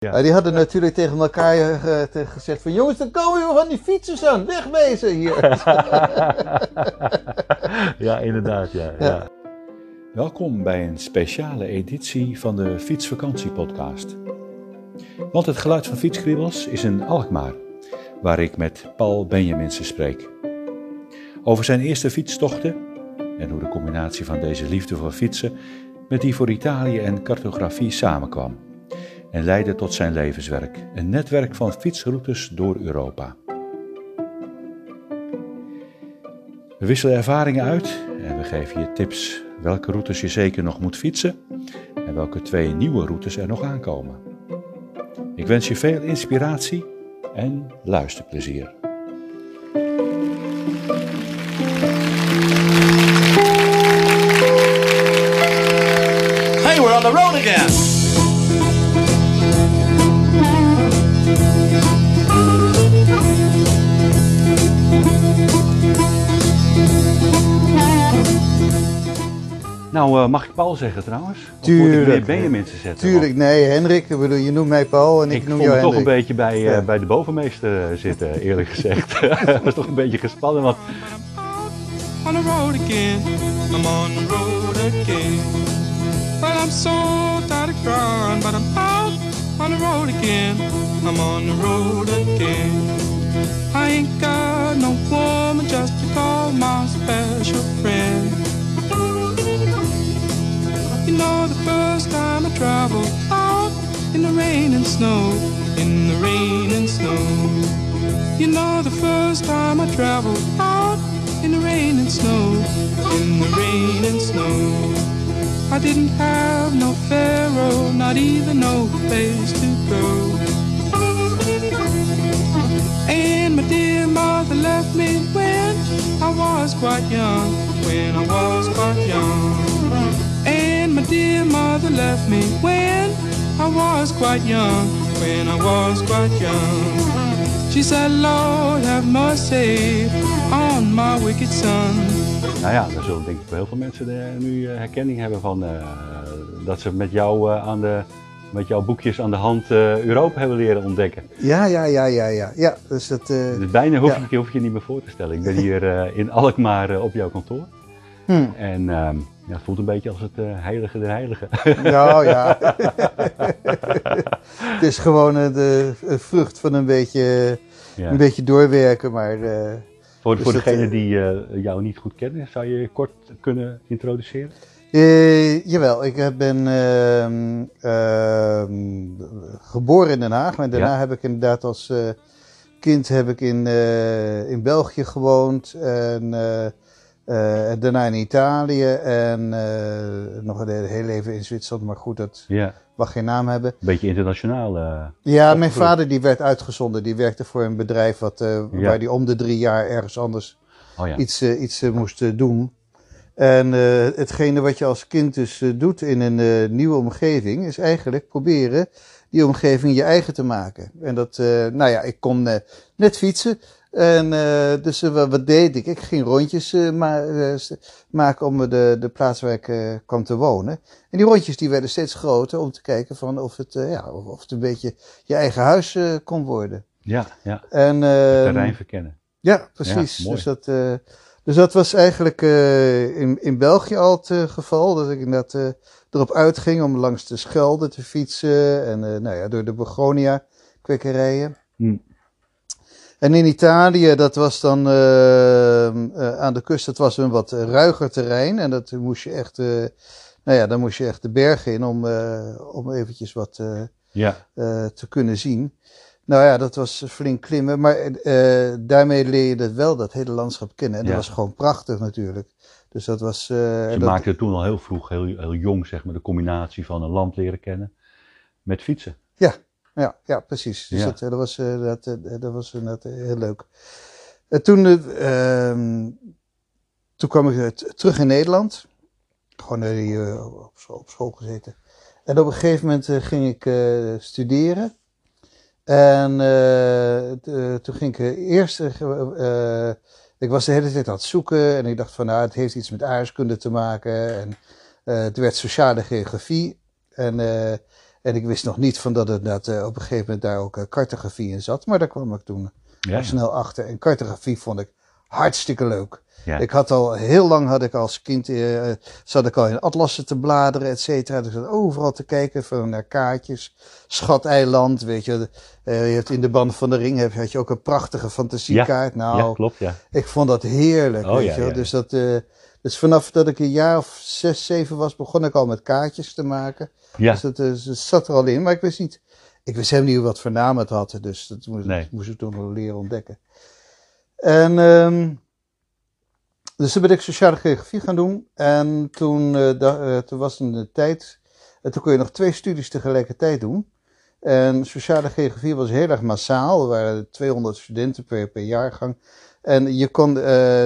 een. Ja. die hadden natuurlijk tegen elkaar uh, gezegd van jongens, dan komen we van die fietsers aan, wegwezen hier. ja, inderdaad, ja, ja. Welkom bij een speciale editie van de Fietsvakantiepodcast. Want het geluid van Fietskribbels is in Alkmaar, waar ik met Paul Benjaminsen spreek. Over zijn eerste fietstochten en hoe de combinatie van deze liefde voor fietsen met die voor Italië en cartografie samenkwam en leidde tot zijn levenswerk, een netwerk van fietsroutes door Europa. We wisselen ervaringen uit en we geven je tips welke routes je zeker nog moet fietsen en welke twee nieuwe routes er nog aankomen. Ik wens je veel inspiratie en luisterplezier. Nou, uh, mag ik Paul zeggen trouwens? Tuurlijk. ben je mensen zetten? Tuurlijk, nee, Hendrik. Ik bedoel, je noemt mij Paul en ik, ik noem jou Hendrik. toch een beetje bij, uh, ja. bij de bovenmeester zitten, eerlijk gezegd. Dat was toch een beetje gespannen, want... On the road again, I'm on the road again. Well, I'm so tired of crying, but I'm out on the road again. I'm on the road again. I ain't got no woman just to call my special friend. Know the first time I traveled out in the rain and snow, in the rain and snow. You know the first time I traveled out in the rain and snow, in the rain and snow. I didn't have no pharaoh, not even no place to go. And my dear mother left me when I was quite young, when I was quite young. And my dear mother left me when I was quite young, when I was quite young. She said, Lord, have mercy on my wicked son. Nou ja, daar zullen denk ik heel veel mensen de, nu uh, herkenning hebben van uh, dat ze met jou uh, aan de met jouw boekjes aan de hand uh, Europa hebben leren ontdekken. Ja, ja, ja, ja, ja. ja dus dat, uh, dus bijna hoef, ja. je, hoef je niet meer voor te stellen. Ik ben hier uh, in Alkmaar op jouw kantoor. Hmm. En ehm, ja, het voelt een beetje als het heilige der heiligen. Nou ja. het is gewoon de vrucht van een beetje, ja. een beetje doorwerken, maar... voor dus voor degenen die jou niet goed kennen, zou je je kort kunnen introduceren? Jawel, ik ben uh, uh, geboren in Den Haag. En daarna ja. heb ik inderdaad als kind heb ik in, in België gewoond. En daarna in Italië. En nog een heel even in Zwitserland. Maar goed, dat mag geen naam hebben. Beetje internationaal. ja, mijn vader die werd uitgezonden. Die werkte voor een bedrijf wat, ja. waar hij om de drie jaar ergens anders oh, ja. iets, iets moest doen. En uh, hetgene wat je als kind dus uh, doet in een uh, nieuwe omgeving, is eigenlijk proberen die omgeving je eigen te maken. En dat, nou ja, ik kon net fietsen. En dus wat deed ik? Ik ging rondjes ma maken om de, de plaats waar ik kwam te wonen. En die rondjes die werden steeds groter om te kijken van of het, ja, of het een beetje je eigen huis kon worden. Ja, ja. En, het terrein verkennen. Ja, precies. Ja, dus dat... Dus dat was eigenlijk uh, in, in België al het uh, geval. Dat ik inderdaad uh, erop uitging om langs de Schelde te fietsen. En nou ja, door de Begonia kwekerijen. Hmm. En in Italië, dat was dan aan de kust, dat was een wat ruiger terrein. En dat moest je echt, nou ja, dan moest je echt de bergen in om, om eventjes wat ja. te kunnen zien. Nou ja, dat was flink klimmen. Maar daarmee leer je dat wel, dat hele landschap kennen. En ja. dat was gewoon prachtig natuurlijk. Dus dat was... Je dat... maakte toen al heel vroeg, heel, heel jong zeg maar, de combinatie van een land leren kennen met fietsen. Ja, ja, precies. Dus Ja. dat, dat was, uh, dat, dat was inderdaad heel leuk. En toen, ehm, toen kwam ik terug in Nederland. gewoon eh, op, school, op school gezeten. En op een gegeven moment eh, ging ik eh, studeren. En eh, eh, toen ging ik eh, eerst. eh, eh, ik was de hele tijd aan het zoeken. En ik dacht van nou, het heeft iets met aardrijkskunde te maken. En eh, het werd sociale geografie. En, eh, en ik wist nog niet van dat het dat, eh, op een gegeven moment daar ook eh, cartografie in zat. Maar daar kwam ik toen Ja, ja. snel achter. En cartografie vond ik hartstikke leuk. Ja. Ik had al heel lang had ik als kind eh, zat ik al in atlassen te bladeren, et cetera. Dus ik zat overal te kijken van naar kaartjes. Schateiland, weet je. Eh, je hebt in de band van de ring heb, had je ook een prachtige fantasiekaart. nou, ja, klopt, ja. ik vond dat heerlijk. Oh, weet ja, je ja. Dus, dat, eh, dus vanaf dat ik een jaar of zes, zeven was, begon ik al met kaartjes te maken. Ja, Dus dat, eh, het zat er al in. Maar ik wist niet, ik wist helemaal niet wat voor naam het had. Dus dat moest, Nee. moest ik toen nog leren ontdekken. En ehm, dus toen ben ik sociale geografie gaan doen. En toen, eh, da- eh, toen was een tijd, en toen kon je nog twee studies tegelijkertijd doen. En sociale geografie was heel erg massaal. Er waren 200 studenten per, per jaargang. En je kon, eh,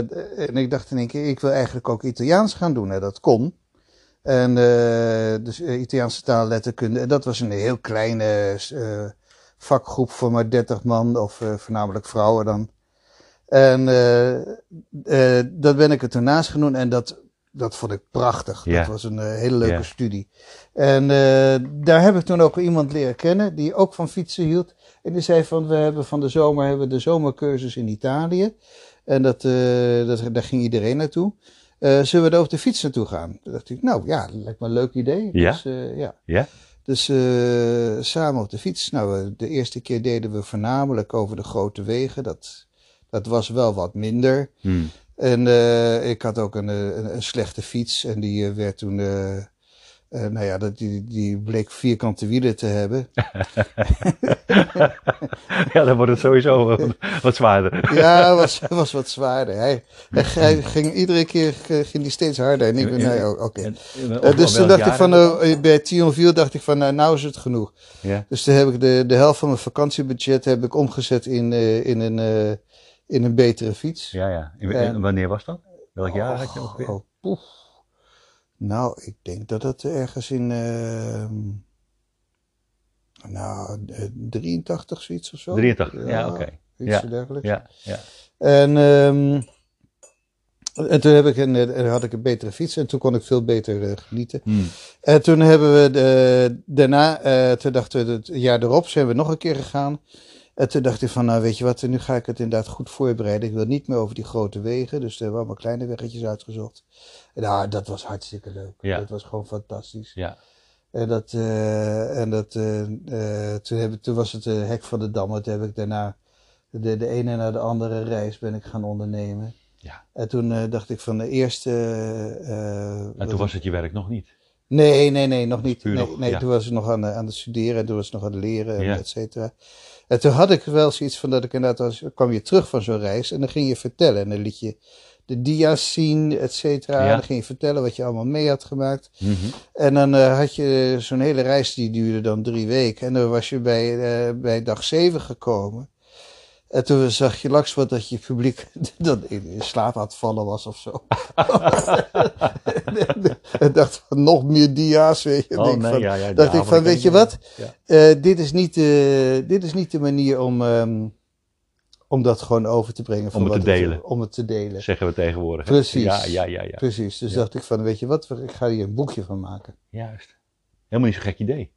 en ik dacht in één keer, ik wil eigenlijk ook Italiaans gaan doen. En dat kon. En eh, dus eh, Italiaanse taal, letterkunde. En dat was een heel kleine vakgroep van maar 30 man, of voornamelijk vrouwen dan. En dat ben ik er toen naast doen en dat, dat vond ik prachtig. Ja. Dat was een eh, hele leuke Ja. studie. En eh, daar heb ik toen ook iemand leren kennen die ook van fietsen hield. En die zei van, we hebben van de zomer hebben we de zomercursus in Italië. En dat, eh, dat, daar ging iedereen naartoe. Zullen we daar op de fiets naartoe gaan? Toen dacht ik, nou ja, dat lijkt me een leuk idee. Ja? Dus, ja. Ja? Dus samen op de fiets. Nou, de eerste keer deden we voornamelijk over de grote wegen. Dat, dat was wel wat minder. Hm. En eh, ik had ook een, eh, een, een slechte fiets. En die eh, werd toen. nou ja, dat, die, die bleek vierkante wielen te hebben. ja, dan wordt het sowieso wat, wat zwaarder. Ja, was, was wat zwaarder. Hij, hij, ging iedere keer ging die steeds harder. En ik ben, nou oké. Dus toen dacht ik van, bij Thionville dacht ik van, nou, nou is het genoeg. Ja. Dus toen heb ik de, de helft van mijn vakantiebudget heb ik omgezet in, in, een, in een betere fiets. Ja, ja. En, wanneer was dat? Welk jaar had je ongeveer? Oh, poef. Nou, ik denk dat het ergens in, ehm, nou, eh, 83 zoiets of zo. 83, ja, oké. Iets Ja, dergelijks. Ja, ja. En, ehm, en toen heb ik een, eh, had ik een betere fiets en toen kon ik veel beter eh, genieten. Hm. En toen hebben we de, daarna, eh, toen dachten we, het jaar erop zijn we nog een keer gegaan. En toen dacht ik van, nou weet je wat, nu ga ik het inderdaad goed voorbereiden. Ik wil niet meer over die grote wegen, dus er hebben allemaal kleine weggetjes uitgezocht. En nou, dat was hartstikke leuk. Ja. Dat was gewoon fantastisch. Ja. En, dat, eh, en dat, eh, eh, toen, heb ik, toen was het hek van de Dam. Toen heb ik daarna de, de ene naar de andere reis ben ik gaan ondernemen. Ja. En toen dacht ik van de eerste... En toen was het je werk nog niet. Nee, nee, nee, nog niet. Nee, nog, nee ja. toen was ik nog aan, aan het studeren en toen was ik nog aan het leren, en Ja. et cetera. En toen had ik wel zoiets van dat ik inderdaad, als, kwam je terug van zo'n reis en dan ging je vertellen. En dan liet je de dia's zien, et cetera. Ja. Dan ging je vertellen wat je allemaal mee had gemaakt. Mhm. En dan eh, had je zo'n hele reis, die duurde dan drie weken. En dan was je bij, eh, bij dag zeven gekomen. En toen zag je langs wat dat je publiek dan in, in slaap aan het vallen was of zo. en dacht van nog meer dia's, weet je. Oh nee, van, ja, dacht ik van, weet je wat? Eh, dit, is niet de, dit is niet de manier om, ehm, om dat gewoon over te brengen. van Om het te delen. om het te delen. Zeggen we tegenwoordig. Precies. Ja, ja, ja, ja. Precies. Dus dacht ik van, weet je wat, ik ga hier een boekje van maken. Juist. Helemaal niet zo'n gek idee.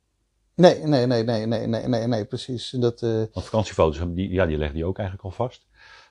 Nee, nee, nee, nee, nee, nee, nee, nee precies. Dat, eh, Want vakantiefoto's, die, ja, die legde je ook eigenlijk al vast.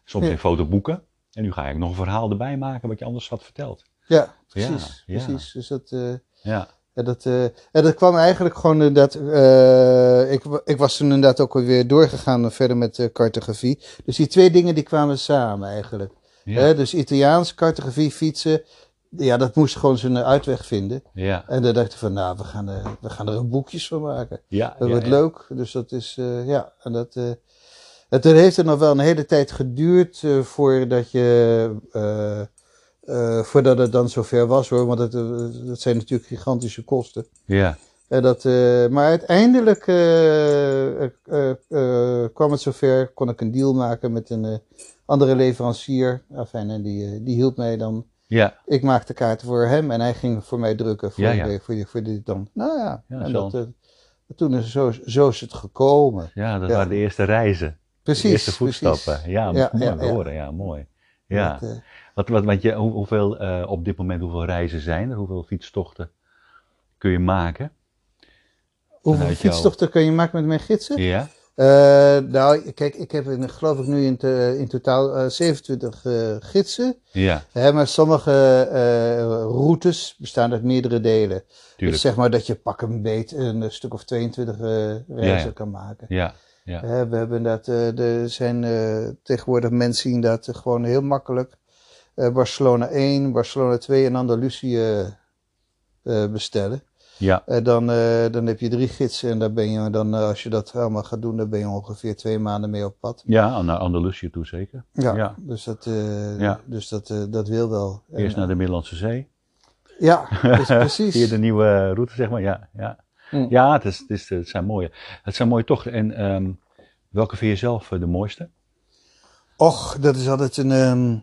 Soms Ja. in fotoboeken. En nu ga ik nog een verhaal erbij maken wat je anders had verteld. ja, precies. Ja, ja. precies. Dus dat, eh, Ja. en dat, eh, en dat kwam eigenlijk gewoon inderdaad, eh, ik, ik was toen inderdaad ook weer doorgegaan verder met eh, cartografie. Dus die twee dingen die kwamen samen eigenlijk. Ja. Dus Italiaans, cartografie, fietsen. Ja, dat moest gewoon zijn uitweg vinden. Ja. En dan dacht ik van, nou, we gaan, er, we gaan er ook boekjes van maken. Ja. Dat ja, wordt ja. leuk. Dus dat is, eh, ja. En dat, en toen heeft het nog wel een hele tijd geduurd eh, voordat je, voordat het dan zover was hoor. Want het, eh, dat zijn natuurlijk gigantische kosten. Ja. En dat, maar uiteindelijk kwam het zover, kon ik een deal maken met een andere leverancier. Enfin, en die, die hielp mij dan Ja. Ik maakte kaarten voor hem en hij ging voor mij drukken voor, Ja, ja. de- voor, die- voor dit dan. Nou ja, Ja, en zo. dat, eh, toen is zo, zo is het gekomen. Ja, dat waren de eerste reizen. Precies. de eerste voetstappen. precies. Ja, mooi horen. Ja, mooi. Ja. Dat, eh, Wat, wat, wat je, hoe- hoeveel, eh, op dit moment, hoeveel reizen zijn er? Hoeveel fietstochten kun je maken? hoeveel fietstochten kun je maken met mijn gidsen? Ja? Eh, nou, kijk, ik heb in, geloof ik nu in, te- in totaal eh, 27 eh, gidsen. Ja, Hè, maar sommige eh, routes bestaan uit meerdere delen. Dus tuurlijk. zeg maar dat je pak een beet een stuk of 22 eh, reizen ja. kan maken. Ja, ja. We hebben dat, eh, er zijn eh, tegenwoordig mensen die dat gewoon heel makkelijk eh, Barcelona 1, Barcelona 2 en Andalusië eh, eh, bestellen. Ja, En dan, eh, dan heb je drie gidsen en daar ben je dan, eh, als je dat allemaal gaat doen, dan ben je ongeveer twee maanden mee op pad. ja naar Andalusië toe zeker. Ja, Ja. dus, dat, eh, Ja. dus dat, eh, dat wil wel. En, Eerst naar de Middellandse Zee. Ja, dus precies. Via de nieuwe route, zeg maar. Ja, ja. Mm. ja het, is, het, is, het zijn mooie. Het zijn mooie tochten. En ehm, welke vind je zelf eh, de mooiste? Och, dat is altijd een, ehm,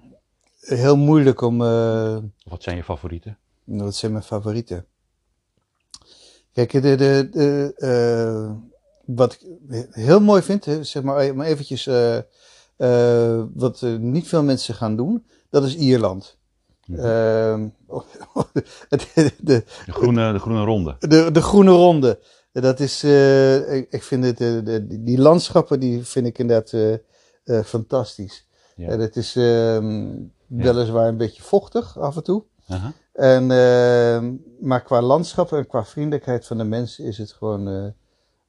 heel moeilijk om. eh, wat zijn je favorieten? Wat zijn mijn favorieten? Kijk, de, de, de, eh, wat ik heel mooi vind, zeg maar, maar eventjes, eh, eh, wat niet veel mensen gaan doen, dat is Ierland. Mhm. Ehm, de, de, groene, de groene ronde. de, de groene ronde. Dat is, ik, ik vind het, de, die landschappen, die vind ik inderdaad fantastisch. Ja. Het is ehm, weliswaar een beetje vochtig af en toe. En, ehm, maar qua landschap en qua vriendelijkheid van de mensen is het gewoon eh,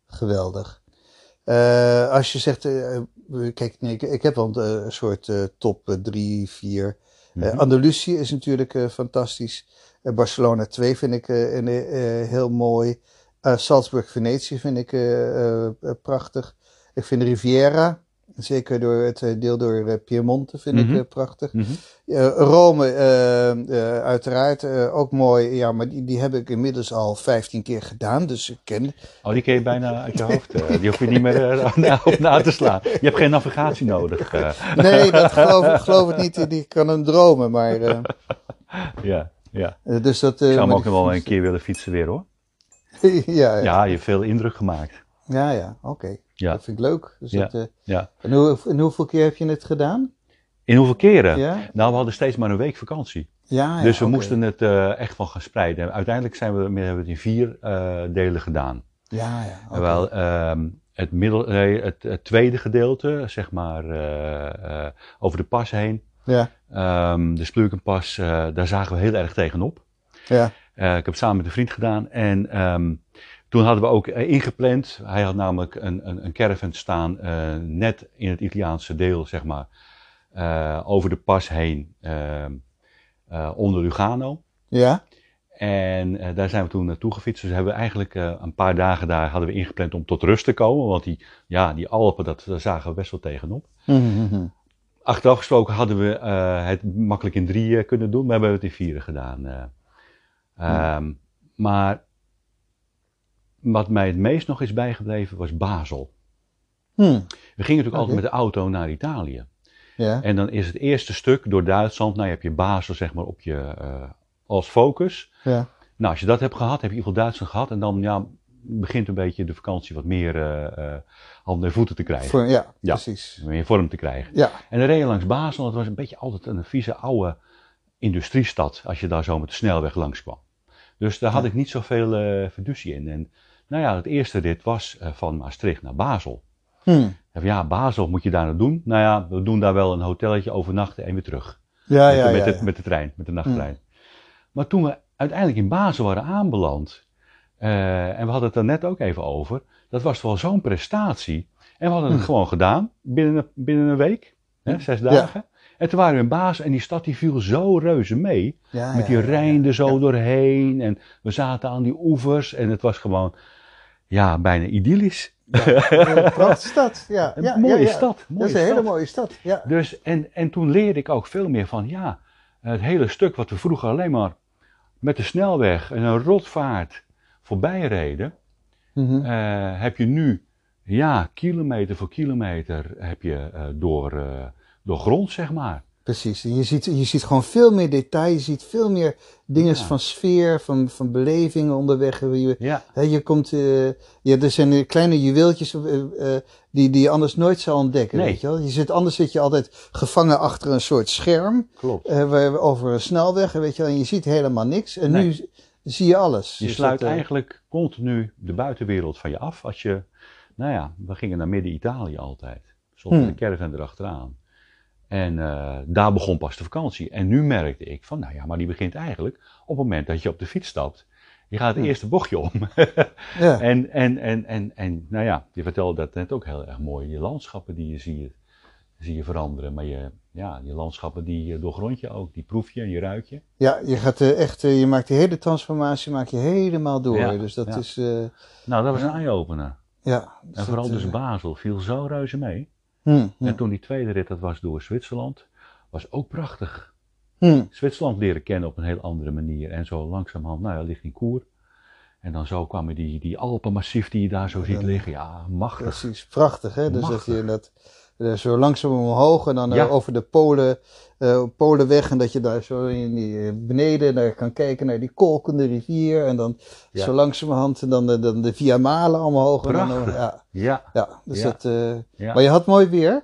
geweldig. Eh, als je zegt, eh, kijk, nee, ik, ik heb wel een, soort top eh, drie, vier. Eh, Mhm. Andalusië is natuurlijk fantastisch. Barcelona 2 vind ik een, heel mooi. Eh, Salzburg, Venetië vind ik prachtig. Ik vind Riviera, zeker door het eh, deel door eh, Piemonte, vind Mhm. ik eh, prachtig. Mhm. Rome, uiteraard, ook mooi. Ja, maar die, die heb ik inmiddels al 15 keer gedaan, dus ik ken. Oh, die ken je bijna uit je hoofd. die hoef je niet meer na, op na te slaan. Je hebt geen navigatie nodig. Nee, dat geloof, ik- geloof ik niet. Die kan hem dromen, maar. ja, ja. dus dat. Ik zou hem ook nog wel een keer willen fietsen weer hoor. ja, ja, Ja, je hebt veel indruk gemaakt. ja, ja, oké. Ja. Dat vind ik leuk. Dus Ja. dat, eh, Ja. en, hoe, en hoeveel keer heb je het gedaan? In hoeveel keren? Ja, Nou, we hadden steeds maar een week vakantie. ja, ja dus we moesten het eh, echt van gaan spreiden. Uiteindelijk zijn we, hebben we het in vier eh, delen gedaan. Ja, ja. Wel, ehm, het, middel, nee, het, het tweede gedeelte, zeg maar, over de pas heen. Ja, Ehm, de Splukenpas, daar zagen we heel erg tegenop. ja, ik heb het samen met een vriend gedaan. En ehm, toen hadden we ook eh, ingepland. Hij had namelijk een, een, een caravan staan eh, net in het Italiaanse deel, zeg maar. eh, over de pas heen, ehm, eh, onder Lugano. ja. En daar zijn we toen naartoe gefietst. Dus hebben we eigenlijk een paar dagen daar hadden we ingepland om tot rust te komen. Want die, ja, die Alpen, dat, daar zagen we best wel tegenop. Mhm, mhm. Achteraf gesproken hadden we het makkelijk in drie eh, kunnen doen, maar we hebben het in vieren gedaan. eh. Ehm, Maar wat mij het meest nog is bijgebleven was Basel. Hm, We gingen natuurlijk altijd met de auto naar Italië. Ja, En dan is het eerste stuk door Duitsland, nou je hebt je Basel zeg maar op je, eh, als focus. ja. Nou, als je dat hebt gehad, heb je in ieder geval Duitsland gehad. En dan ja, begint een beetje de vakantie wat meer eh, handen en voeten te krijgen. Ja, Ja. precies. Meer vorm te krijgen. Ja, En dan reed je langs Basel. Het was een beetje altijd een vieze oude industriestad. Als je daar zo met de snelweg langs kwam. Dus daar had ik niet zoveel eh fiducie in. En nou ja, het eerste rit was eh, van Maastricht naar Basel. hm. Zei, Ja, Basel moet je daar nou doen. Nou ja, we doen daar wel een hotelletje overnachten en weer terug. ja, met, ja, de, met, ja, de, met de trein, met de nachttrein. Maar toen we uiteindelijk in Basel waren aanbeland, eh, en we hadden het er net ook even over, dat was wel zo'n prestatie. En we hadden het Hm. gewoon gedaan, binnen een, binnen een week, hè, zes dagen. En toen waren we in Basel en die stad die viel zo reuze mee. Ja, met die Rijn er zo doorheen en we zaten aan die oevers en het was gewoon, ja, bijna idyllisch. Een prachtige stad. Ja, Een ja, mooie ja, ja. stad. Mooie dat is een stad. hele mooie stad. Ja. Dus, en, en toen leerde ik ook veel meer van, ja, het hele stuk wat we vroeger alleen maar met de snelweg en een rotvaart voorbij reden, Mhm. eh, heb je nu, ja, kilometer voor kilometer heb je eh, door, eh, door grond, zeg maar. Precies. En je ziet, je ziet gewoon veel meer detail. Je ziet veel meer dingen Ja. van sfeer, van, van belevingen onderweg. Je, Ja, hè, je komt, eh, ja, er zijn kleine juweeltjes eh, eh, die, die je anders nooit zou ontdekken. Nee. Weet je, wel? je zit, anders zit je altijd gevangen achter een soort scherm klopt. eh, waar- over een snelweg. Weet je, wel, en je ziet helemaal niks. En Nee. nu zie je alles. Je Dus sluit dat, eigenlijk continu de buitenwereld van je af. Als je, nou ja, we gingen naar midden-Italië altijd. Stond Hmm. de caravan erachteraan. En eh, daar begon pas de vakantie. En nu merkte ik van, nou ja, maar die begint eigenlijk op het moment dat je op de fiets stapt. Je gaat het eerste bochtje om. ja. en, en, en, en, en, nou ja, je vertelde dat net ook heel erg mooi. Je landschappen die je ziet, zie je veranderen. Maar je, ja, je landschappen die doorgrond je ook. Die proef je en je ruik je. Ja, je gaat eh, echt, eh, je maakt die hele transformatie maak je helemaal door. Ja, dus dat ja. is, Nou, dat was een eye-opener. ja. dus En vooral dat, dus Basel viel zo reuze mee. Hm, hm, En toen die tweede rit, dat was door Zwitserland, was ook prachtig. hm. Zwitserland leren kennen op een heel andere manier. En zo langzamerhand, nou ja, ligt in koer. En dan zo kwamen die, die Alpenmassief die je daar zo ziet liggen. Ja, machtig. Precies, prachtig hè. Dus dat Machtig. je dat eh, zo langzaam omhoog en dan eh, Ja. over de Polen, eh Polenweg en dat je daar zo in die, eh, beneden naar kan kijken naar die kolkende rivier en dan Ja. zo langzamerhand en dan, de- dan de Via Malen omhoog. En dan, ja, Ja, ja, dus dat, eh, maar je had mooi weer,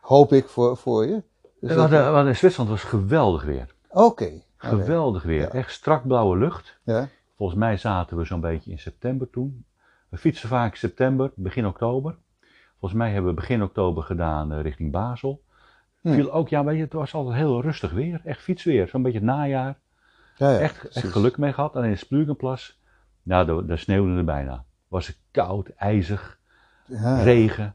hoop ik voor, voor je. Dus dat- in Zwitserland was geweldig weer. Oké. Geweldig weer. Echt strak blauwe lucht. Ja. Volgens mij zaten we zo'n beetje in september toen. We fietsen vaak september, begin oktober. Volgens mij hebben we begin oktober gedaan eh, richting Basel. Hm. Viel ook, ja, weet je, het was altijd heel rustig weer. Echt fietsweer. Zo'n beetje het najaar. Ja, ja, echt, echt geluk mee gehad. En in Splugenplas, nou, daar, daar sneeuwde het bijna. Was het koud, ijzig, Ja. regen.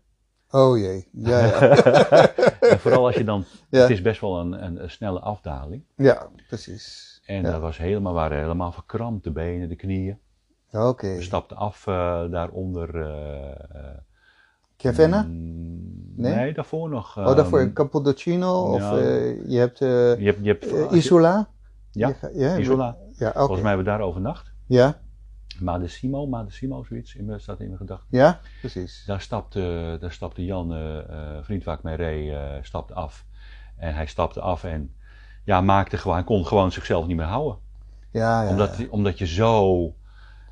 Oh jee. Ja, ja. en vooral als je dan, het is best wel een, een, een snelle afdaling. ja precies. En dat was helemaal, waren helemaal verkrampt, de benen, de knieën. Oké. We stapten af eh, daaronder. eh, eh, Cavenna? mm, Nee? nee? daarvoor nog. oh, daarvoor ehm, Capodocino of ja. eh, je hebt eh, Je hebt, je hebt eh, je- Isola? Ja, Je ja, Isola. Ja, oké. Volgens mij hebben we daar overnacht. Ja, Madesimo, Madesimo, zoiets, in, staat in mijn gedachten. ja, precies. Daar stapte, daar stapte Jan, eh eh, vriend waar ik mee reed, eh, stapte af. En hij stapte af en ja, maakte gewoon, hij kon gewoon zichzelf niet meer houden. Ja, ja. omdat, omdat je zo, ja,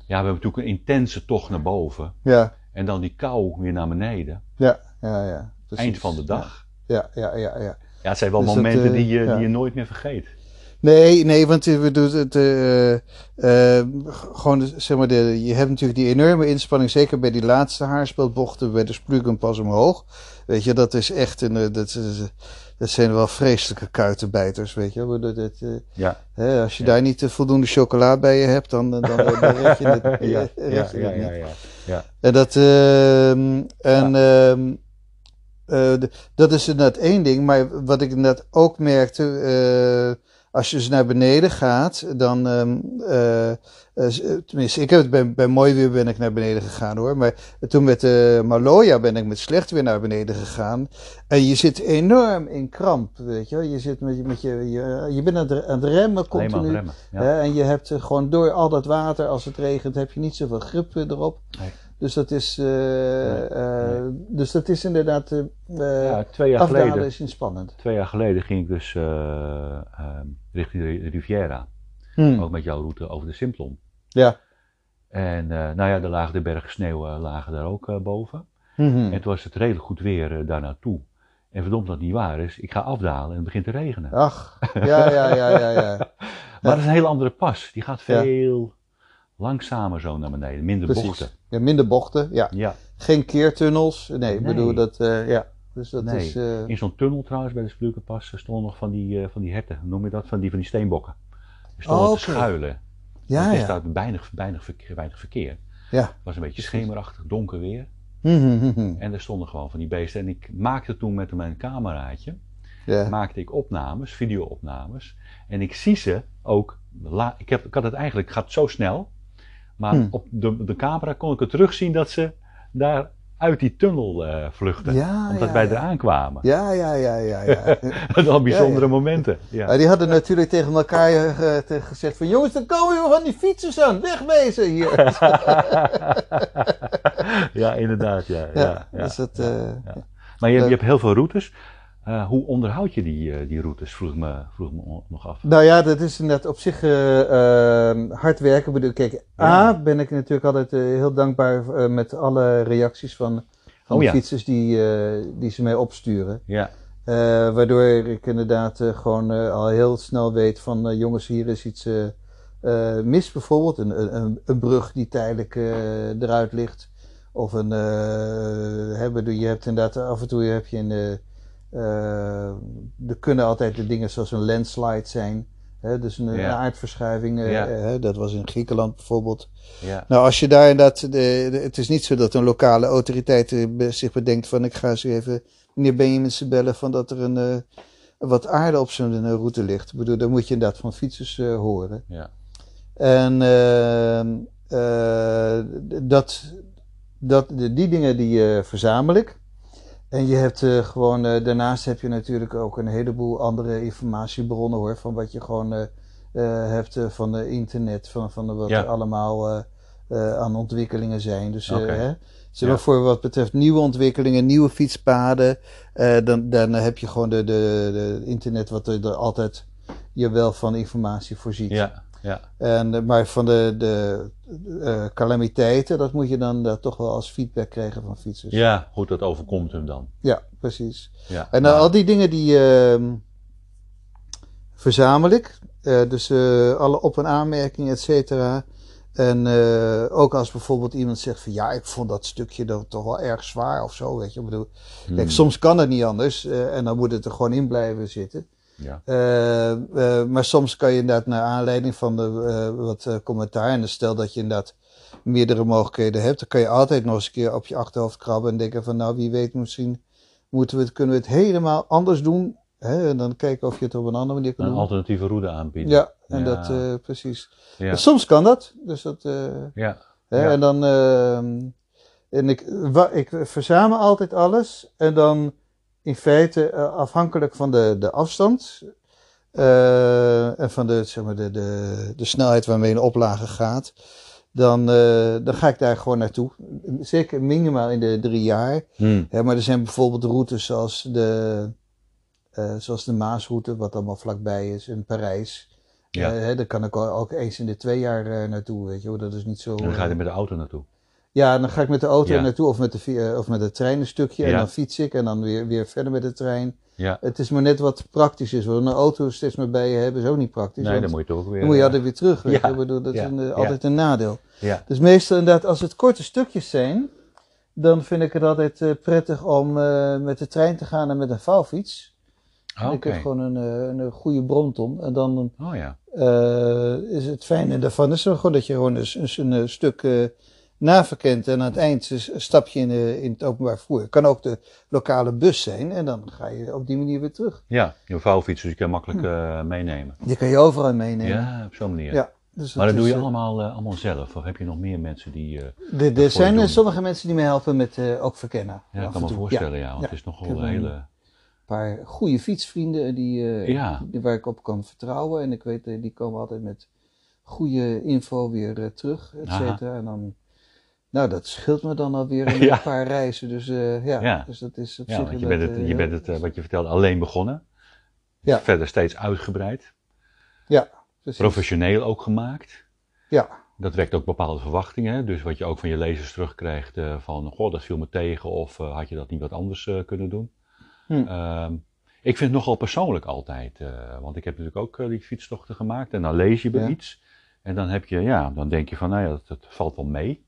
we hebben natuurlijk een intense tocht naar boven. Ja, En dan die kou weer naar beneden. ja, ja, ja. Precies. Eind van de dag. Ja, ja, ja, ja. Ja, het zijn wel Dus dat, momenten eh, die, je, ja. die je nooit meer vergeet. Nee, nee, want we doen het, eh, eh, gewoon, zeg maar, de, je hebt natuurlijk die enorme inspanning, zeker bij die laatste haarspeldbochten, bij de Splugen pas omhoog. Weet je, dat is echt een, eh, dat, is, dat zijn wel vreselijke kuitenbijters, weet je. Dat, dat, Ja, hè, als je Ja. daar niet voldoende chocola bij je hebt, dan, dan, dan, dan red je het, ja, red ja, je ja, het ja, niet. ja, ja. En dat, ehm, en, ehm, eh, de- dat is inderdaad één ding. Maar wat ik inderdaad ook merkte, eh, als je dus naar beneden gaat, dan, ehm, eh, eh, tenminste, ik heb het bij, bij mooi weer ben ik naar beneden gegaan hoor. Maar toen met de Maloja ben ik met slecht weer naar beneden gegaan. En je zit enorm in kramp, weet je wel. Je zit met, je- met je, je, je bent aan het, aan het remmen continu. remmen. Ja. Hè, en je hebt eh, gewoon door al dat water, als het regent, heb je niet zoveel grip eh, erop. Nee. Dus dat is, eh, Nee, eh, dus dat is inderdaad, eh, Ja, twee jaar geleden, is inspannend. twee jaar geleden ging ik dus eh, ehm, richting de Riviera. Hmm. Ook met jouw route over de Simplon. Ja. En nou ja, er lagen de bergen sneeuw lagen daar ook boven. Mhm. En toen was het redelijk goed weer daar naartoe. En verdomd dat het niet waar is, ik ga afdalen en het begint te regenen. Ach, ja, ja, ja, ja, ja. Maar dat is een hele andere pas. Die gaat veel langzamer zo naar beneden. Minder Precies. bochten. Ja, minder bochten, ja. Ja. Geen keertunnels. Nee, ik Nee. bedoel dat, eh, ja. Dus dat Nee. is, eh, In zo'n tunnel trouwens, bij de Splukenpas, er stonden nog van die, eh, van die herten. Noem je dat? Van die, van die steenbokken. Die stonden Oh, te schuilen. ja, er is daar weinig, weinig, verkeer, weinig verkeer. Ja. Het was een beetje schemerachtig, donker weer. Mhm, mhm. En er stonden gewoon van die beesten. En ik maakte toen met mijn cameraatje, Ja. maakte ik opnames, video-opnames. En ik zie ze ook, la- ik, heb, ik had het eigenlijk, het gaat zo snel. Maar Hmm. op de, de camera kon ik het terugzien dat ze daar uit die tunnel eh, vluchtten. Ja, omdat ja, wij ja. eraan kwamen. Ja, ja, ja, ja, ja. Dat waren bijzondere momenten. Ja. Die hadden natuurlijk tegen elkaar eh, gezegd van... Jongens, dan komen we van die fietsers aan. Wegwezen hier. ja, inderdaad, ja. ja, dus dat... ja, eh, ja. Maar je, je hebt heel veel routes. Eh, hoe onderhoud je die, eh, die routes, vroeg me, vroeg me nog af. Nou ja, dat is inderdaad op zich eh, eh, hard werken. Ik bedoel, Kijk, Ja. A, ben ik natuurlijk altijd heel dankbaar met alle reacties van, van Oh de ja. fietsers die, die ze mij opsturen. Ja, waardoor ik inderdaad gewoon al heel snel weet van jongens, hier is iets mis bijvoorbeeld. Een, een, een brug die tijdelijk eruit ligt. Of een, hè, bedoel, je hebt inderdaad af en toe heb je een, er kunnen altijd de dingen zoals een landslide zijn. Hè, dus een, Ja. aardverschuiving, eh, Ja. hè, dat was in Griekenland bijvoorbeeld. ja, Nou, als je daar inderdaad, de, de- het is niet zo dat een lokale autoriteit eh, zich bedenkt van ik ga eens even meneer Benjaminsen bellen van dat er een, eh, wat aarde op zijn eh, route ligt. Ik bedoel, dan moet je inderdaad van fietsers eh, horen. ja. En ehm, eh, dat, dat, die dingen die eh, verzamel ik. En je hebt eh, gewoon, eh, daarnaast heb je natuurlijk ook een heleboel andere informatiebronnen hoor. Van wat je gewoon eh, hebt van de internet, van, van de, wat Ja. er allemaal aan ontwikkelingen zijn. Dus Oké. hè, zeg maar Ja. voor wat betreft nieuwe ontwikkelingen, nieuwe fietspaden. dan, dan heb je gewoon de, de, de internet wat er, er altijd je wel van informatie voorziet. ja, ja. En, eh, maar van de, de eh, calamiteiten, dat moet je dan daar toch wel als feedback krijgen van fietsers. Ja, goed, dat overkomt hem dan. Ja, precies. Ja, En eh, al die dingen die ehm, verzamel ik. Eh, dus eh, alle op- en aanmerkingen, et cetera. En eh, ook als bijvoorbeeld iemand zegt van ja, ik vond dat stukje dan toch wel erg zwaar of zo, weet je. Ik bedoel, Hmm. kijk, soms kan het niet anders eh, en dan moet het er gewoon in blijven zitten. Ja, Eh, eh, maar soms kan je inderdaad naar aanleiding van de, eh, wat commentaar, en dus stel dat je inderdaad meerdere mogelijkheden hebt, dan kan je altijd nog eens een keer op je achterhoofd krabben en denken van nou wie weet misschien moeten we het, kunnen we het helemaal anders doen. Hè? En dan kijken of je het op een andere manier kan een doen. alternatieve route aanbieden. Ja, en Ja. dat precies. Ja, En soms kan dat. Dus dat, ja, Hè, Ja. En dan, ehm, en ik, ik verzamel altijd alles en dan in feite eh, afhankelijk van de, de afstand eh, en van de, zeg maar, de, de, de snelheid waarmee een oplage gaat, dan, eh, dan ga ik daar gewoon naartoe. Zeker minimaal in de drie jaar. Hmm. Hè, maar er zijn bijvoorbeeld routes zoals de, zoals de Maasroute, wat allemaal vlakbij is, in Parijs. Ja. Hè, daar kan ik ook eens in de twee jaar naartoe, weet je wel. Dat is niet zo... En dan ga je met de auto naartoe. Ja, dan ga ik met de auto Ja. naartoe of met de, of met de trein een stukje. En Ja. dan fiets ik en dan weer, weer verder met de trein. Ja, Het is maar net wat praktisch is. Want een auto steeds maar bij je hebben is ook niet praktisch. nee, dan moet je toch ook weer... dan moet je eh, altijd weer terug. Weet ja. bedoel, dat is een, eh, altijd een nadeel. Ja, Dus meestal inderdaad, als het korte stukjes zijn, dan vind ik het altijd eh, prettig om met de trein te gaan en met een vouwfiets. oké. Ik heb gewoon een, een goede bromton. En dan Oh ja, is het fijne daarvan is gewoon dat je gewoon een, een, een stuk naven kent en aan het eind stap je in, in het openbaar vervoer. Het kan ook de lokale bus zijn en dan ga je op die manier weer terug. ja, je vouwfiets, dus je kan makkelijk eh, meenemen. Die kan je overal meenemen. Ja, op zo'n manier. Ja, dus Maar dat doe je eh, allemaal, eh, allemaal zelf? Of heb je nog meer mensen die... Er, er zijn doen? sommige mensen die me helpen met ook verkennen. ja, ik kan me voorstellen, ja. want ja. het is nogal een hele... Een paar goede fietsvrienden die, Ja. die, waar ik op kan vertrouwen. En ik weet, die komen altijd met goede info weer terug, et cetera. En dan, nou, dat scheelt me dan alweer een Ja. paar reizen. Dus eh, ja, Ja. dus dat is op Ja, zich want je bent het, eh, je bent het eh, wat je vertelde, alleen begonnen. Ja. Verder steeds uitgebreid. Ja, precies. Professioneel ook gemaakt. Ja, Dat wekt ook bepaalde verwachtingen. hè. Dus wat je ook van je lezers terugkrijgt eh, van, goh, dat viel me tegen. Of eh, had je dat niet wat anders eh, kunnen doen. Hm. Ehm, ik vind het nogal persoonlijk altijd. eh, want ik heb natuurlijk ook eh, die fietstochten gemaakt. En dan lees je bij iets. En dan heb je, ja, dan denk je van, nou ja, dat, dat valt wel mee.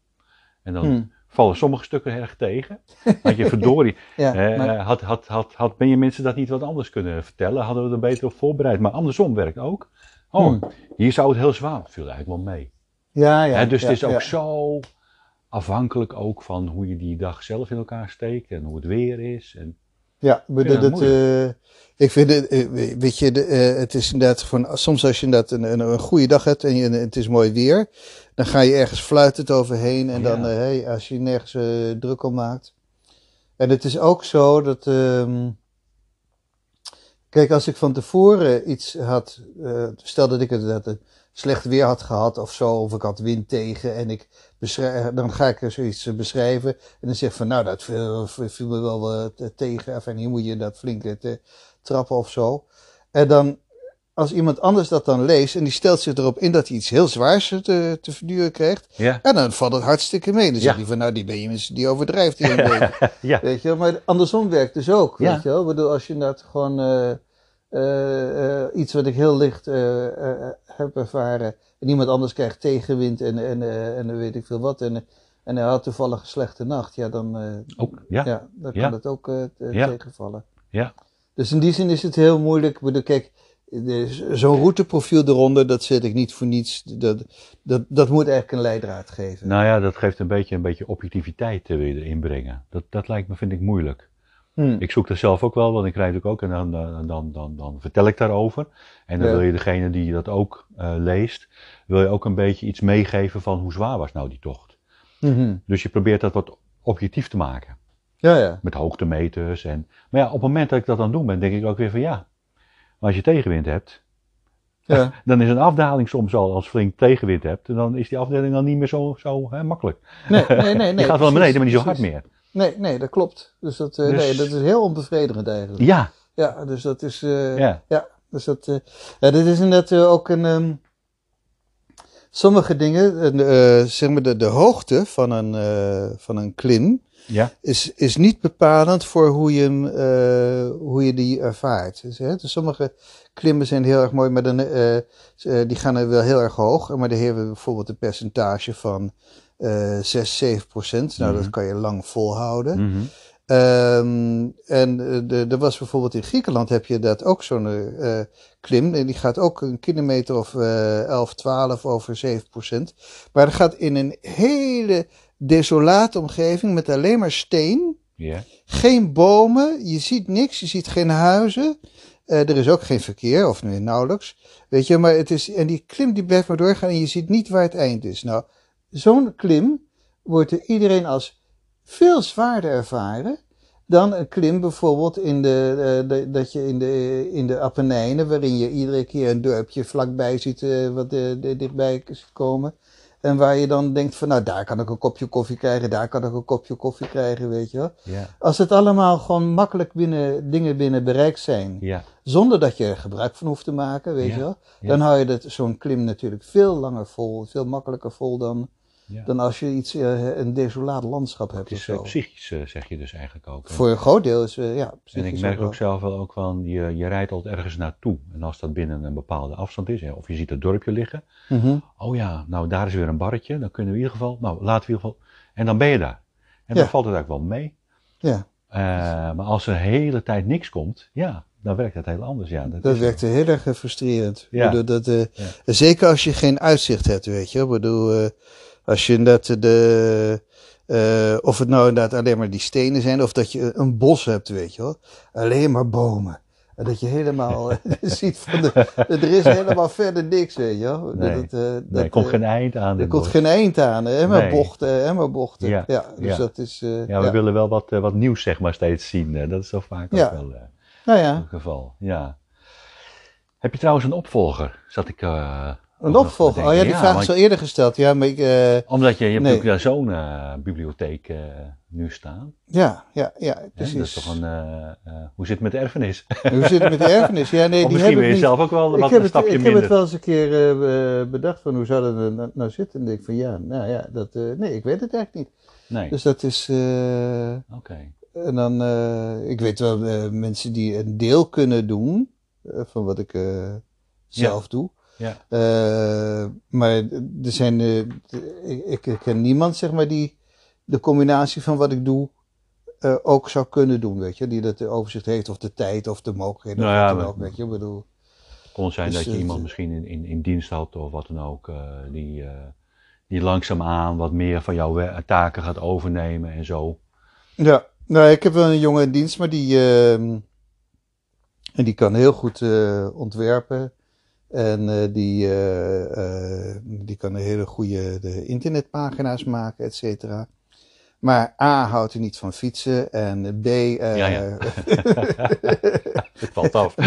En dan Hm. vallen sommige stukken erg tegen. Had je verdorie, ja Hè, maar, had, had, had, had ben je mensen dat niet wat anders kunnen vertellen? Hadden we er beter op voorbereid. Maar andersom werkt ook. Oh, Hmm. hier zou het heel zwaar. viel eigenlijk wel mee. ja, ja. Dus ja, het is ook ja. zo afhankelijk ook van hoe je die dag zelf in elkaar steekt. En hoe het weer is. En, Ja, maar dat, dat eh, ik vind het, eh, weet je, de, eh, het is inderdaad van, soms als je inderdaad een, een, een goede dag hebt en, je, het is mooi weer, dan ga je ergens fluitend overheen en dan, hey, als je nergens druk om maakt. En het is ook zo dat, ehm, kijk, als ik van tevoren iets had, stel dat ik eh, slecht weer had gehad of zo, of ik had wind tegen en ik beschrijf, dan ga ik er zoiets eh, beschrijven en dan zeg ik van nou dat viel, viel me wel wat tegen, enfin hier moet je dat flink eh, trappen of zo. En dan als iemand anders dat dan leest en die stelt zich erop in dat hij iets heel zwaars te, te verduren krijgt, Ja. en dan valt het hartstikke mee. Dan Ja. zegt hij van nou die Benjamin die overdrijft hier een beetje. ja. Weet je wel, maar andersom werkt dus ook. Ja. Weet je wel, Ik bedoel, als je inderdaad gewoon eh, eh, eh, iets wat ik heel licht eh, eh, heb ervaren en iemand anders krijgt tegenwind en, en, eh, en weet ik veel wat en, en hij had toevallig een slechte nacht, ja dan, eh, Ook, ja. ja, dan kan het ook eh, tegenvallen. Ja. Dus in die zin is het heel moeilijk. Ik bedoel, kijk, zo'n routeprofiel eronder, dat zet ik niet voor niets. Dat, dat, dat moet eigenlijk een leidraad geven. Nou ja, dat geeft een beetje, een beetje objectiviteit eh, weer erin brengen. Dat, dat lijkt me, vind ik, moeilijk. Hm. Ik zoek dat zelf ook wel, want ik krijg natuurlijk ook en dan, dan, dan, dan, dan vertel ik daarover. En dan Ja. wil je degene die dat ook eh, leest, wil je ook een beetje iets meegeven van hoe zwaar was nou die tocht. Mhm. Dus je probeert dat wat objectief te maken. Ja, ja. Met hoogtemeters. En, maar ja, op het moment dat ik dat aan het doen ben, denk ik ook weer van ja. Maar als je tegenwind hebt, ja. dan is een afdaling soms al als flink tegenwind hebt. En dan is die afdaling dan niet meer zo, zo hè, makkelijk. Nee, nee, nee. nee je gaat wel beneden, maar niet zo hard meer. Nee, nee, dat klopt. Dus dat, eh, Dus- nee, dat is heel onbevredigend eigenlijk. Ja, Ja, dus dat is. eh, ja. Ja, dus dat. eh ja, dit is inderdaad ook een. ehm, sommige dingen, zeg maar de, de hoogte van een, van een klim. ja. is, is niet bepalend voor hoe je, hem, hoe je die ervaart. Dus, hè, dus sommige klimmen zijn heel erg mooi, maar dan, die gaan er wel heel erg hoog. Maar dan hebben we bijvoorbeeld een percentage van eh 6, 7 procent. Nou, Mhm. dat kan je lang volhouden. Mhm. Ehm, en eh, er was bijvoorbeeld in Griekenland heb je dat ook zo'n eh, klim. En die gaat ook een kilometer of eh 11, 12 over 7 procent. Maar dat gaat in een hele desolate omgeving met alleen maar steen. Geen bomen, je ziet niks, je ziet geen huizen. Eh, er is ook geen verkeer, of nee, nauwelijks. Weet je, maar het is, en die klim die blijft maar doorgaan en je ziet niet waar het eind is. Nou, zo'n klim wordt door iedereen als veel zwaarder ervaren dan een klim bijvoorbeeld in de, eh, de- dat je in de, in de Apennijnen, waarin je iedere keer een dorpje vlakbij ziet eh, wat eh, de- dichtbij ziet komen. En waar je dan denkt van, nou daar kan ik een kopje koffie krijgen, daar kan ik een kopje koffie krijgen, weet je wel. Ja. Als het allemaal gewoon makkelijk binnen, dingen binnen bereik zijn, Ja. zonder dat je er gebruik van hoeft te maken, weet Ja, je wel. Dan hou je dat- zo'n klim natuurlijk veel langer vol, veel makkelijker vol dan, Ja. dan als je iets, eh, een desolaat landschap hebt Het of is eh, zo. psychisch, eh, zeg je dus eigenlijk ook. Voor een groot deel is, eh, ja, en ik merk ook zelf wel ook van, je, je rijdt altijd ergens naartoe. En als dat binnen een bepaalde afstand is, hè, of je ziet het dorpje liggen. Mhm. Oh ja, nou daar is weer een barretje. Dan kunnen we in ieder geval, nou laten we in ieder geval. En dan ben je daar. En dan valt het eigenlijk wel mee. Ja, Eh, maar als er hele tijd niks komt, ja, dan werkt het heel anders. Ja, dat dat werkt heel erg eh, frustrerend. Ja. Bedoel, dat, eh, Ja. Zeker als je geen uitzicht hebt, weet je. Ik bedoel, eh, als je inderdaad de, eh, of het nou inderdaad alleen maar die stenen zijn, of dat je een bos hebt, weet je wel. Alleen maar bomen. En dat je helemaal eh, ziet van, de, er is helemaal verder niks, weet je wel. Nee. Dat, eh, Nee, dat, er komt geen eind aan. er komt bos. geen eind aan, hè, maar Nee. bochten, hè, maar bochten. Ja, Ja, dus ja. dat is, Ja, we ja. willen wel wat, wat nieuws zeg maar steeds zien. dat is zo vaak ook wel Nou het geval. Ja. Heb je trouwens een opvolger? Zat ik. Een ook opvolger. Oh ja, die vraag want- is al eerder gesteld. Ja, maar ik, eh, Omdat je, je hebt Nee. natuurlijk daar zo'n eh, bibliotheek eh, nu staan. ja, ja, ja, precies. Dat is toch een, hoe zit het met de erfenis? Hoe zit het met de erfenis? Ja, nee, of die misschien wil ik je zelf ook wel ik wat een het, stapje ik minder. heb het wel eens een keer bedacht van hoe zou dat nou, nou zitten. En denk ik van ja, nou ja, dat, nee, ik weet het eigenlijk niet. Nee, Dus dat is, oké. en dan, ik weet wel mensen die een deel kunnen doen van wat ik zelf doe. Ja. Eh, maar er zijn, eh, ik, ik- ken niemand zeg maar die de combinatie van wat ik doe eh, ook zou kunnen doen, weet je. Die dat de overzicht heeft of de tijd of de mogelijkheden Nou of wat dan ook, weet je. Ik bedoel, Kon zijn Dus, dat je iemand misschien in, in, in dienst had of wat dan ook, die, die langzaamaan wat meer van jouw taken gaat overnemen en zo. Ja, nou, ik heb wel een jongen in dienst, maar die, ehm, en die kan heel goed ontwerpen. En eh, die, eh, eh, die kan een hele goede de internetpagina's maken, et cetera. Maar A houdt hij niet van fietsen en B. eh, Ja, ja. Het valt af.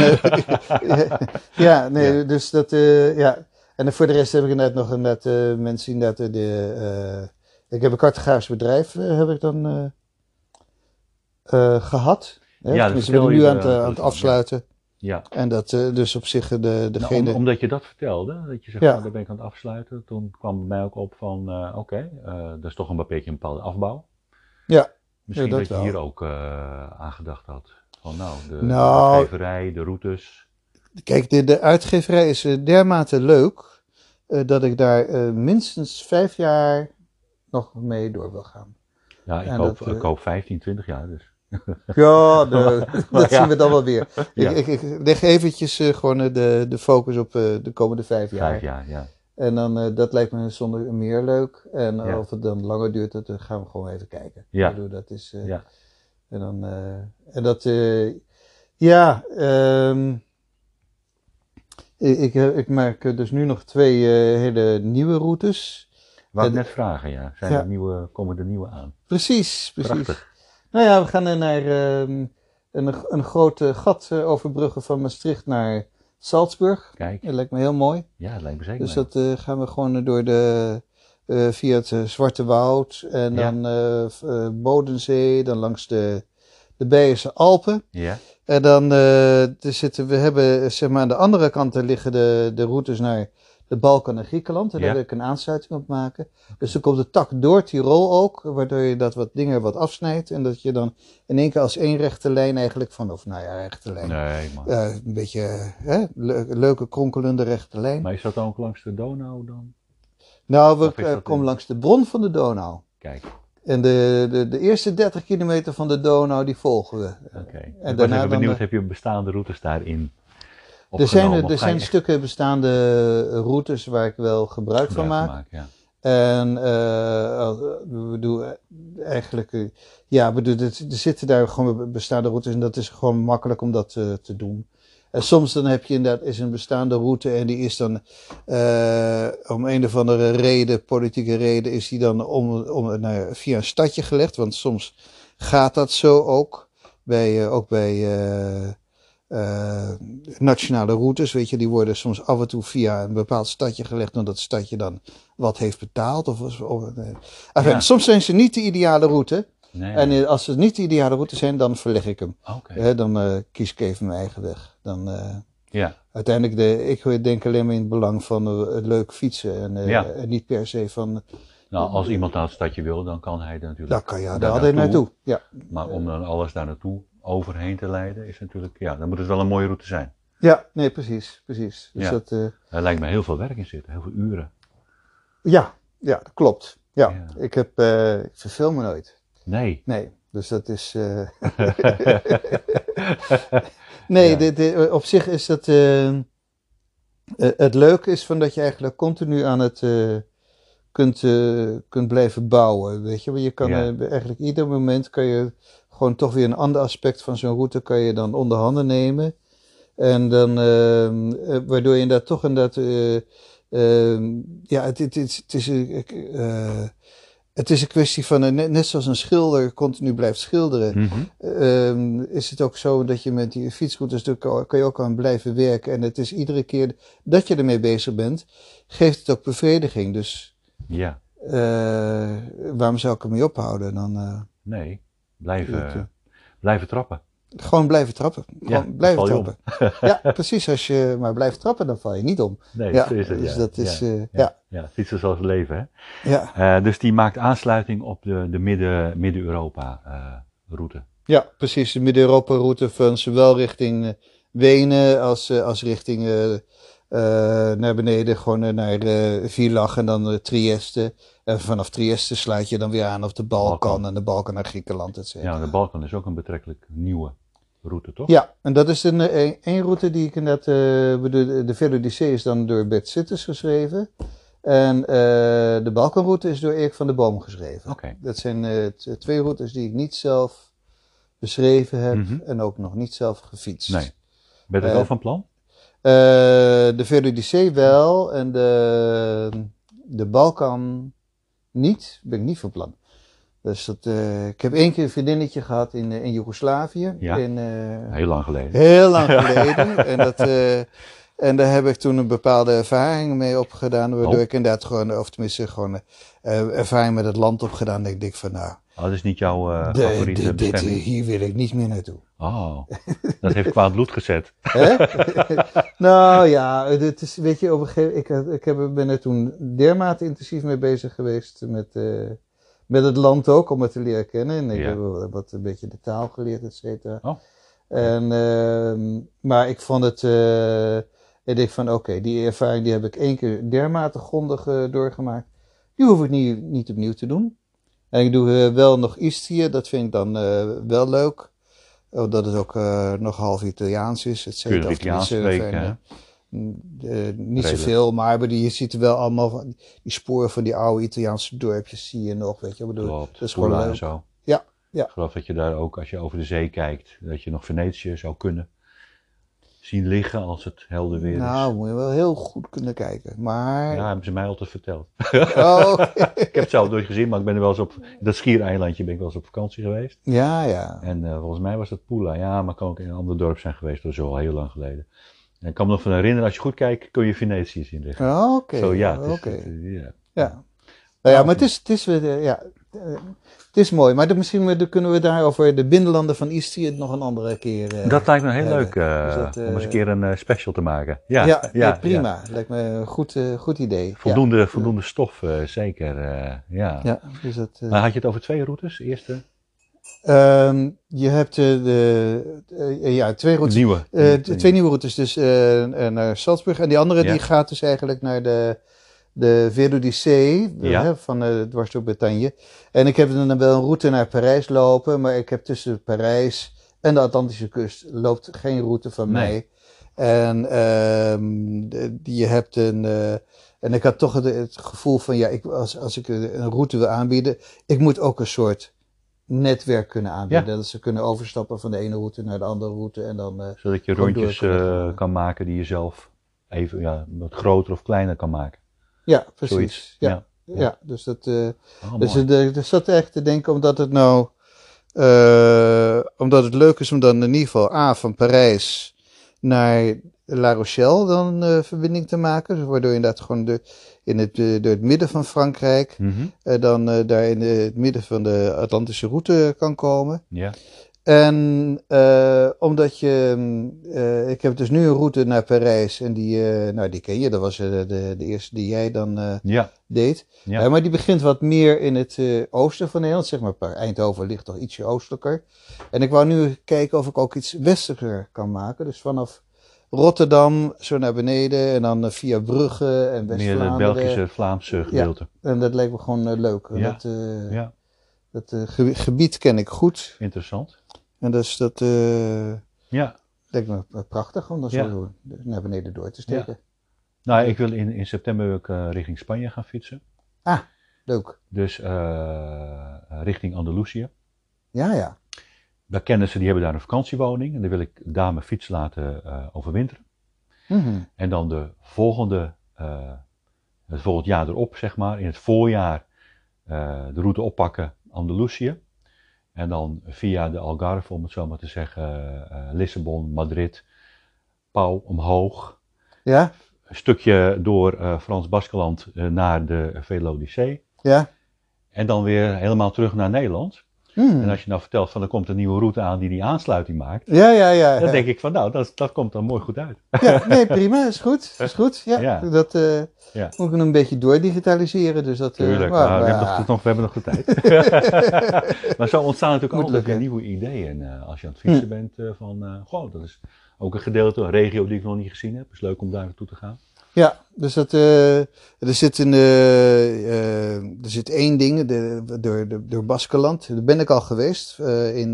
ja, nee, Ja. dus dat, ja. En voor de rest heb ik inderdaad nog inderdaad, eh, mensen inderdaad eh, de... ik heb een cartografisch bedrijf heb ik dan eh, eh, gehad. Hè? Ja, dat Tenminste, ben ik vertel nu aan het, aan afsluiten. Ja. En dat eh, dus op zich de, Nou, degene... om- omdat je dat vertelde, dat je zegt, Ja. nou, daar ben ik aan het afsluiten, toen kwam bij mij ook op van, eh, oké, eh, dat is toch een beetje een bepaalde afbouw. Ja. Misschien Ja, dat, dat je wel. hier ook eh aan gedacht had. Van nou, de Nou- uitgeverij, de routes. Kijk, de, de uitgeverij is eh, dermate leuk eh, dat ik daar eh, minstens vijf jaar nog mee door wil gaan. Ja, ik, En koop, dat, eh, ik koop 15, 20 jaar dus. Ja, de- dat zien we dan wel weer. Ik, ik, ik leg eventjes eh, gewoon eh, de, de focus op eh, de komende vijf jaar. Vijf jaar, ja. En dan, dat lijkt me zonder meer leuk. En of het dan langer duurt, dat gaan we gewoon even kijken. Ja. Bedoel, dat is, Ja. En dan, en dat, ja, ehm, ik, ik, maak dus nu nog twee hele nieuwe routes. Wou ik net vragen, ja. Zijn Ja. er nieuwe, komen er nieuwe aan? Precies, precies. Prachtig. Nou ja, we gaan er naar ehm, een, een groot eh, gat eh, overbruggen van Maastricht naar Salzburg. Kijk, Dat lijkt me heel mooi. ja, dat lijkt me zeker. Dus dat eh, gaan we gewoon eh, door de, eh, via het eh, Zwarte Woud en Ja. dan eh, eh, Bodensee, dan langs de, de Beierse Alpen. Ja, En dan eh, zitten, we hebben, eh, zeg maar, aan de andere kant liggen de, de routes naar de Balkan en Griekenland. En Ja. daar wil ik een aansluiting op maken. Dus dan komt de tak door Tirol ook, waardoor je dat wat dingen wat afsnijdt. En dat je dan in één keer als één rechte lijn eigenlijk van, of nou ja, rechte lijn. nee, maar. Eh, een beetje eh, hè, le- leuke kronkelende rechte lijn. Maar is dat dan ook langs de Donau dan? nou, we eh, komen in- langs de bron van de Donau. Kijk, En de, de, de eerste 30 kilometer van de Donau, die volgen we. oké. Ik daarna even dan benieuwd, de- heb je bestaande routes daarin Er zijn, er je zijn echt stukken bestaande routes waar ik wel gebruik van maak. maken, Ja. En eh, we bedoel, eh, eigenlijk, eh, ja, bedoel, er, er zitten daar gewoon bestaande routes en dat is gewoon makkelijk om dat eh, te doen. En soms dan heb je inderdaad is een bestaande route en die is dan eh, om een of andere reden, politieke reden, is die dan om, om, nou ja, via een stadje gelegd. Want soms gaat dat zo ook. Bij, eh, ook bij eh, nationale routes, weet je, die worden soms af en toe via een bepaald stadje gelegd, omdat het stadje dan wat heeft betaald. Of, of, eh. Enfin, Ja. Soms zijn ze niet de ideale route. Nee, En eh, als ze niet de ideale route zijn, dan verleg ik hem. dan kies ik even mijn eigen weg. Dan, Ja, uiteindelijk, de, ik denk alleen maar in het belang van het leuk fietsen. En, Ja. en niet per se van, nou als iemand naar het stadje wil, dan kan hij er natuurlijk. daar kan daar naartoe. Ja. Maar om dan alles daar naartoe overheen te leiden, is natuurlijk, ja, dan moet het wel een mooie route zijn. ja, nee, precies. precies. Dus Ja. dat, eh, Er lijkt me heel veel werk in zitten, heel veel uren. ja, ja, dat klopt. Ja, Ja. ik heb, eh, ik verveel me nooit. Nee. Nee, dus dat is. eh, nee, Ja. dit- dit- op zich is dat. eh, eh, het leuke is van dat je eigenlijk continu aan het. eh, kunt, eh, kunt blijven bouwen. Weet je, Want je kan Ja. eh, eigenlijk ieder moment kan je gewoon toch weer een ander aspect van zo'n route kan je dan onder handen nemen. En dan, ehm, eh, waardoor je inderdaad toch inderdaad, ehm, ja, het, het, het, het is, een, eh, het is een kwestie van, net, net zoals een schilder continu blijft schilderen, Mhm. ehm, is het ook zo dat je met die fietsroutes natuurlijk kan je ook aan blijven werken. En het is iedere keer dat je ermee bezig bent, geeft het ook bevrediging. Dus Ja, waarom zou ik ermee ophouden? Dan nee. Blijven, blijven trappen. gewoon blijven trappen. Gewoon dan blijven val je om. trappen. ja, precies. Als je maar blijft trappen, dan val je niet om. Nee, Ja, is het. dus ja. dat is, ja. eh, ja. ja. ja. fietsen zoals het leven, hè. Ja, Eh, dus die maakt aansluiting op de, de midden, Midden-Europa eh, route. ja precies. De Midden-Europa-route van zowel richting Wenen als, als richting naar beneden, gewoon eh, naar eh Villach en dan eh, Trieste. En vanaf Trieste sluit je dan weer aan op de Balkan, Balkan. en de Balkan naar Griekenland, et cetera. Ja, de Balkan is ook een betrekkelijk nieuwe route, toch? Ja, en dat is een, eh, een route die ik inderdaad, eh bedoel, de- Velodyssee is dan door Bert Sitters geschreven. En eh, de Balkanroute is door Erik van der Boom geschreven. Oké. Dat zijn eh, twee routes die ik niet zelf beschreven heb Mhm. en ook nog niet zelf gefietst. Nee. Ben je Eh, wel van plan? Eh, de Velodyssee wel en de, de Balkan niet, ben ik niet van plan. Dus dat, eh, ik heb één keer een vriendinnetje gehad in, eh, in Joegoslavië. Ja. In, Heel lang geleden. Heel lang geleden. en dat, En daar heb ik toen een bepaalde ervaring mee opgedaan, waardoor Oh. ik inderdaad gewoon, of tenminste gewoon ervaring met het land opgedaan. Dat ik denk van nou, Oh, dat is niet jouw eh, de- favoriete dit, dit, hier wil ik niet meer naartoe. Oh, dat heeft kwaad bloed gezet. Nou ja, het is, weet je, op een gegeven ik, ik heb, ben er toen dermate intensief mee bezig geweest met, eh, met het land ook, om het te leren kennen. En ik Ja. heb wat een beetje de taal geleerd, et cetera. Oh. En, ehm, maar ik vond het, eh, ik denk van oké, die ervaring die heb ik één keer dermate grondig doorgemaakt. Die hoef ik niet, niet opnieuw te doen. En ik doe eh, wel nog Istië, dat vind ik dan eh, wel leuk. Omdat het ook eh, nog half Italiaans is, et Kun je cetera. het Italiaans spreken, en, eh, niet Redelijk. zoveel, maar je ziet er wel allemaal van, die sporen van die oude Italiaanse dorpjes zie je nog, weet je. Ik bedoel, Klopt, dat is gewoon leuk. zo. Ja, ja. Ik geloof dat je daar ook, als je over de zee kijkt, dat je nog Venetië zou kunnen zien liggen als het helder weer Nou, is. moet je wel heel goed kunnen kijken. Maar, Ja, hebben ze mij altijd verteld. oh. Ik heb het zelf nooit gezien, maar ik ben er wel eens op, dat schiereilandje ben ik wel eens op vakantie geweest. ja, ja. En eh, volgens mij was dat Pula. Ja, maar kan ook in een ander dorp zijn geweest, dat is al heel lang geleden. En ik kan me nog van herinneren, als je goed kijkt, kun je Venetië zien liggen. Oh, Oké, Zo ja, het is, oké. het ja. Ja. Nou ja, maar het is, het is, eh, ja, het is mooi. Maar misschien kunnen we daar over de binnenlanden van Istië het nog een andere keer... eh, Dat lijkt me heel leuk eh, Dus dat, om eens eh, een keer een eh, special te maken. Ja, ja, prima. Lijkt me een goed, eh, goed idee. Voldoende, voldoende stof, eh, zeker. eh, ja. Ja, dus dat, eh, Maar had je het over twee routes? Eerste? ehm, je hebt eh, de, eh, ja, twee routes. Nieuwe. Eh, twee nieuwe routes, dus eh, eh, naar Salzburg. En die andere die gaat dus eigenlijk naar de, de Ja. hè, van eh dwars door Bretagne. En ik heb dan wel een route naar Parijs lopen, maar ik heb tussen Parijs en de Atlantische kust loopt geen route van Nee. mij. En die- je hebt een. eh, en ik had toch het, het gevoel van, ja, ik, als, als ik een route wil aanbieden, ik moet ook een soort netwerk kunnen aanbieden. Ja. Dat ze kunnen overstappen van de ene route naar de andere route en dan... eh, Zodat je rondjes gaan. kan maken die je zelf even ja, wat groter of kleiner kan maken. Ja, precies. Zoiets. Ja, Ja. ja. dus dat. eh Oh, dus ik zat echt te denken, omdat het nou. eh, omdat het leuk is om dan in ieder geval A van Parijs naar La Rochelle dan eh, verbinding te maken. Dus waardoor je inderdaad gewoon de, in het, eh, door het midden van Frankrijk. Mhm. eh, dan eh, daar in het midden van de Atlantische route kan komen. Ja. En eh, omdat je, mm, eh, ik heb dus nu een route naar Parijs en die, eh, nou die ken je, dat was de, de eerste die jij dan Ja. deed. Ja. Maar die begint wat meer in het oosten van Nederland, zeg maar. Eindhoven ligt toch ietsje oostelijker. En ik wou nu kijken of ik ook iets westelijker kan maken. Dus vanaf Rotterdam zo naar beneden en dan via Brugge en Meer het. Belgische, Vlaamse gedeelte. En dat leek me gewoon leuk. Ja. Dat, Ja. dat ge- gebied ken ik goed. Interessant. En dus dat eh, Ja. lijkt me prachtig om dan Ja. zo naar beneden door te steken. Nou, ik wil in, in september wil ik, eh, richting Spanje gaan fietsen. Leuk. Dus eh, richting Andalusië. Ja, ja. Bij kennissen die hebben daar een vakantiewoning. En dan wil ik daar mijn fiets laten overwinteren. Mhm. En dan de volgende, het volgend jaar erop, zeg maar, in het voorjaar de route oppakken Andalusië. En dan via de Algarve, om het zo maar te zeggen, eh, Lissabon, Madrid, Pau omhoog. Ja, Een stukje door eh, Frans-Baskeland eh, naar de Velodicee. ja. En dan weer helemaal terug naar Nederland. Mhm. En als je nou vertelt van er komt een nieuwe route aan die die aansluiting maakt. Ja, ja, ja. Dan denk ik van nou, dat, dat komt dan mooi goed uit. Ja, nee, prima, is goed. Is goed. Ja, Ja. dat eh, Ja. moet ik nog een beetje doordigitaliseren. Dus dat, eh, Tuurlijk, maar- maar we, hebben nog, nog, we hebben nog de tijd. maar zo ontstaan natuurlijk Moet altijd nieuwe ideeën. eh, als je aan het fietsen Hm. bent, van goh, dat is ook een gedeelte, een regio die ik nog niet gezien heb. Het is leuk om daar naartoe te gaan. Ja, dus dat, eh, er, zit een, eh, er zit één ding de, door, de, door Baskeland. Daar ben ik al geweest, in,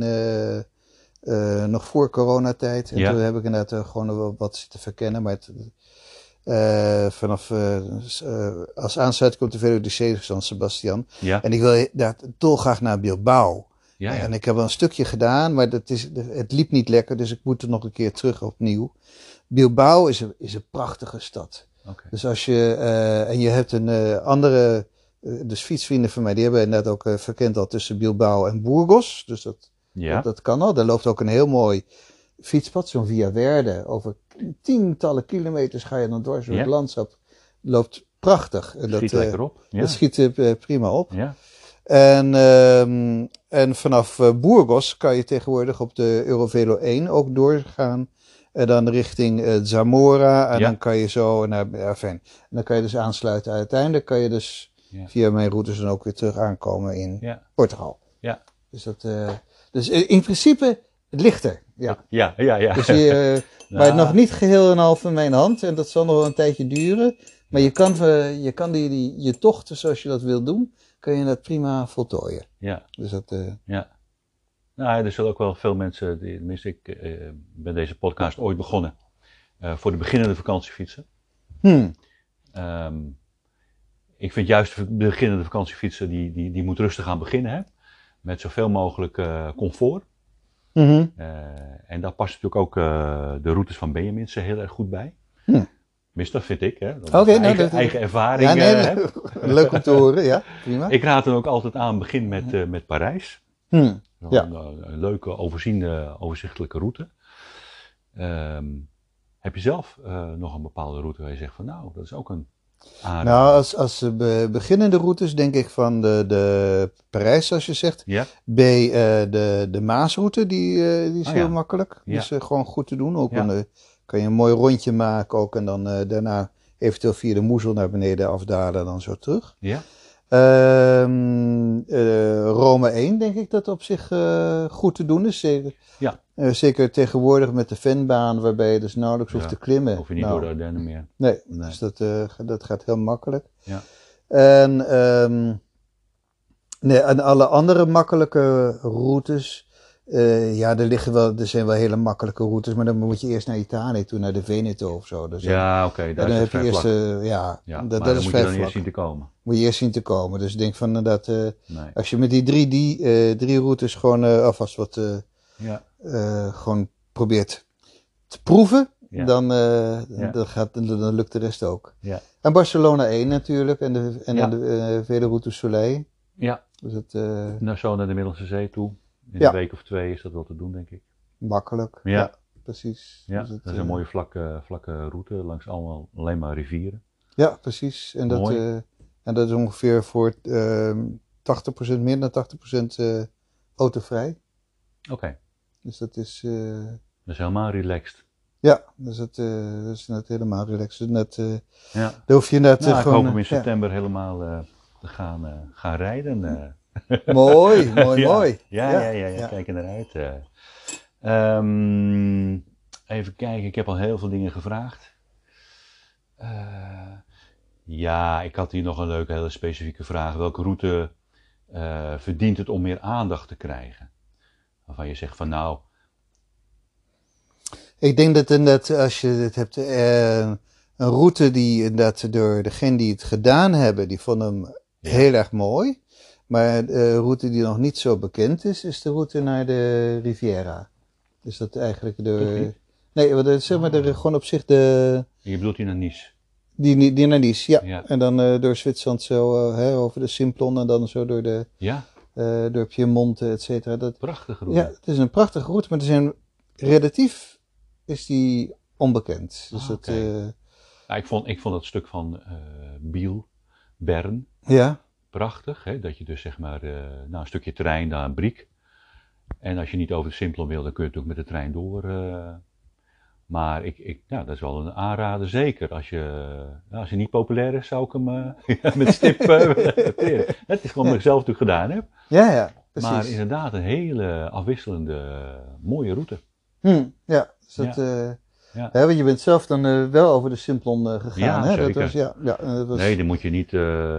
nog voor coronatijd. En Ja. toen heb ik inderdaad gewoon wat zitten verkennen. Maar het, vanaf, eh, als aansluiting komt de Zee, San Sebastian. Ja, En ik wil daar dolgraag naar Bilbao. ja, ja. En ik heb wel een stukje gedaan, maar dat is, het liep niet lekker, dus ik moet er nog een keer terug opnieuw. Bilbao is een, is een prachtige stad. Dus als je, eh, en je hebt een eh, andere, eh, dus fietsvrienden van mij, die hebben net ook verkend al tussen Bilbao en Burgos. Dus dat, Ja, dat, dat kan al. Daar loopt ook een heel mooi fietspad, zo'n Via Verde, over tientallen kilometers ga je dan dwars door Ja. het landschap. Loopt prachtig. En Schiet eh, lekker op. Ja. Dat schiet prima op. ja. En, ehm, en vanaf Burgos kan je tegenwoordig op de Eurovelo 1 ook doorgaan. En dan richting eh, Zamora. En Ja. dan kan je zo naar. Ja, fijn. En dan kan je dus aansluiten. Uiteindelijk kan je dus Ja. via mijn routes dan ook weer terug aankomen in Ja. Portugal. Ja. Dus, dat, eh, dus eh, in principe het ligt er. Ja. Ja, ja, ja. Dus je, eh, maar Ja. nog niet geheel en half in mijn hand. En dat zal nog wel een tijdje duren. Maar je kan, eh, je, kan die, die, je tochten zoals je dat wil doen, kan je dat prima voltooien. ja. Dus dat, eh, Ja. Nou, er zullen ook wel veel mensen, die, tenminste ik eh, ben deze podcast ooit begonnen eh, voor de beginnende vakantiefietsen. hmm, Ehm, ik vind juist de beginnende vakantiefietsen, die, die, die moet rustig aan beginnen, hè? met zoveel mogelijk eh, comfort. Eh, en daar past natuurlijk ook de routes van Benjaminsen heel erg goed bij. Hm. Tenminste, dat vind ik. Hè? Dat nou, eigen, dat- eigen ervaring Ja, nee, heb. leuk om te horen, ja, prima. Ik raad dan ook altijd aan, begin met, met Parijs. Hmm, Ja. eh, een leuke, overziende, overzichtelijke route. Ehm, heb je zelf eh, nog een bepaalde route waar je zegt van nou, dat is ook een aanrader? Nou, als, als eh, be- beginnende routes denk ik van de, de Parijs, zoals je zegt. Ja, B, de, de Maasroute, die, die is Ah, heel ja. makkelijk. Die is gewoon goed te doen. Ook een, kan je een mooi rondje maken ook. En dan daarna eventueel via de Moezel naar beneden afdalen en dan zo terug. ja, Rome 1 denk ik dat op zich eh, goed te doen is. Zeker, Ja. Eh, zeker tegenwoordig met de Venbaan, waarbij je dus nauwelijks hoeft te klimmen. hoef je niet Nou, door de Ardennen meer. Nee, Nee. dus dat, eh, dat gaat heel makkelijk. Ja. En, ehm, nee, en alle andere makkelijke routes. Eh, ja, er, liggen wel, er zijn wel hele makkelijke routes, maar dan moet je eerst naar Italië toe, naar de Veneto of zo. Dus Ja, oké, en daar dan is heb je eerst, eh, ja, Ja, dat, dat dan is moet je vrij dan vlak. eerst zien te komen. Moet je eerst zien te komen. Dus ik denk van dat eh, Nee. als je met die drie, die, eh, drie routes gewoon eh, alvast wat eh, Ja, eh, gewoon probeert te proeven, Ja. dan, eh, dan, gaat, dan, lukt de rest ook. ja, En Barcelona 1 natuurlijk, en de, en de eh, Vele Route Soleil. ja. Dus het eh Nou, zo naar de Middellandse Zee toe. In Ja. een week of twee is dat wel te doen, denk ik. makkelijk. Ja. precies. Ja, Dus het, dat is een eh, mooie vlakke, vlakke route langs allemaal alleen maar rivieren. Ja, precies. En dat, eh, en dat is ongeveer voor ehm 80%, meer dan 80% eh autovrij. Oké, Dus dat is, dat is helemaal relaxed. ja, dus dat, dat is net helemaal relaxed. Dus net, Ja. daar hoef je net eh, Nou, ik gewoon... hoop hem in september helemaal te gaan, gaan rijden. Mooi, mooi, ja. mooi. Ja, ja, ja, ja, kijk er naar uit. eh. Ehm, even kijken, ik heb al heel veel dingen gevraagd. Eh, ja, ik had hier nog een leuke, hele specifieke vraag. Welke route eh, verdient het om meer aandacht te krijgen? Waarvan je zegt van nou, Ik denk dat inderdaad, als je het hebt, een route die inderdaad door degene die het gedaan hebben, die vonden hem Ja. heel erg mooi. Maar de route die nog niet zo bekend is, is de route naar de Riviera. Dus dat eigenlijk de. Nee, het- zeg maar, de, gewoon op zich de. je bedoelt hier naar Nice. Die, die naar Nice, ja. Ja. En dan eh, door Zwitserland zo, eh, hè, over de Simplon en dan zo door, de, Ja, eh door Piemonte, et cetera. Dat, prachtige route. ja, het is een prachtige route, maar er zijn relatief is die onbekend. Dus Ah, dat, oké. eh, Nou, ik, vond, ik vond dat stuk van eh Biel, Bern, ja, prachtig. Hè? Dat je dus zeg maar eh nou, een stukje trein naar een Briek. En als je niet over de Simplon wil, dan kun je natuurlijk met de trein door. eh. maar ik, ik, nou, dat is wel een aanrader, zeker. Als je, nou, als je niet populair is, zou ik hem eh, met stip. Het is gewoon wat ik zelf natuurlijk gedaan heb. ja, ja, precies. Maar inderdaad, een hele afwisselende, mooie route. Hm, ja, dus dat, Ja. Ja. hè, want je bent zelf dan wel over de Simplon gegaan. Ja, hè? Dat was, ja, ja, dat was, Nee, dat moet je niet,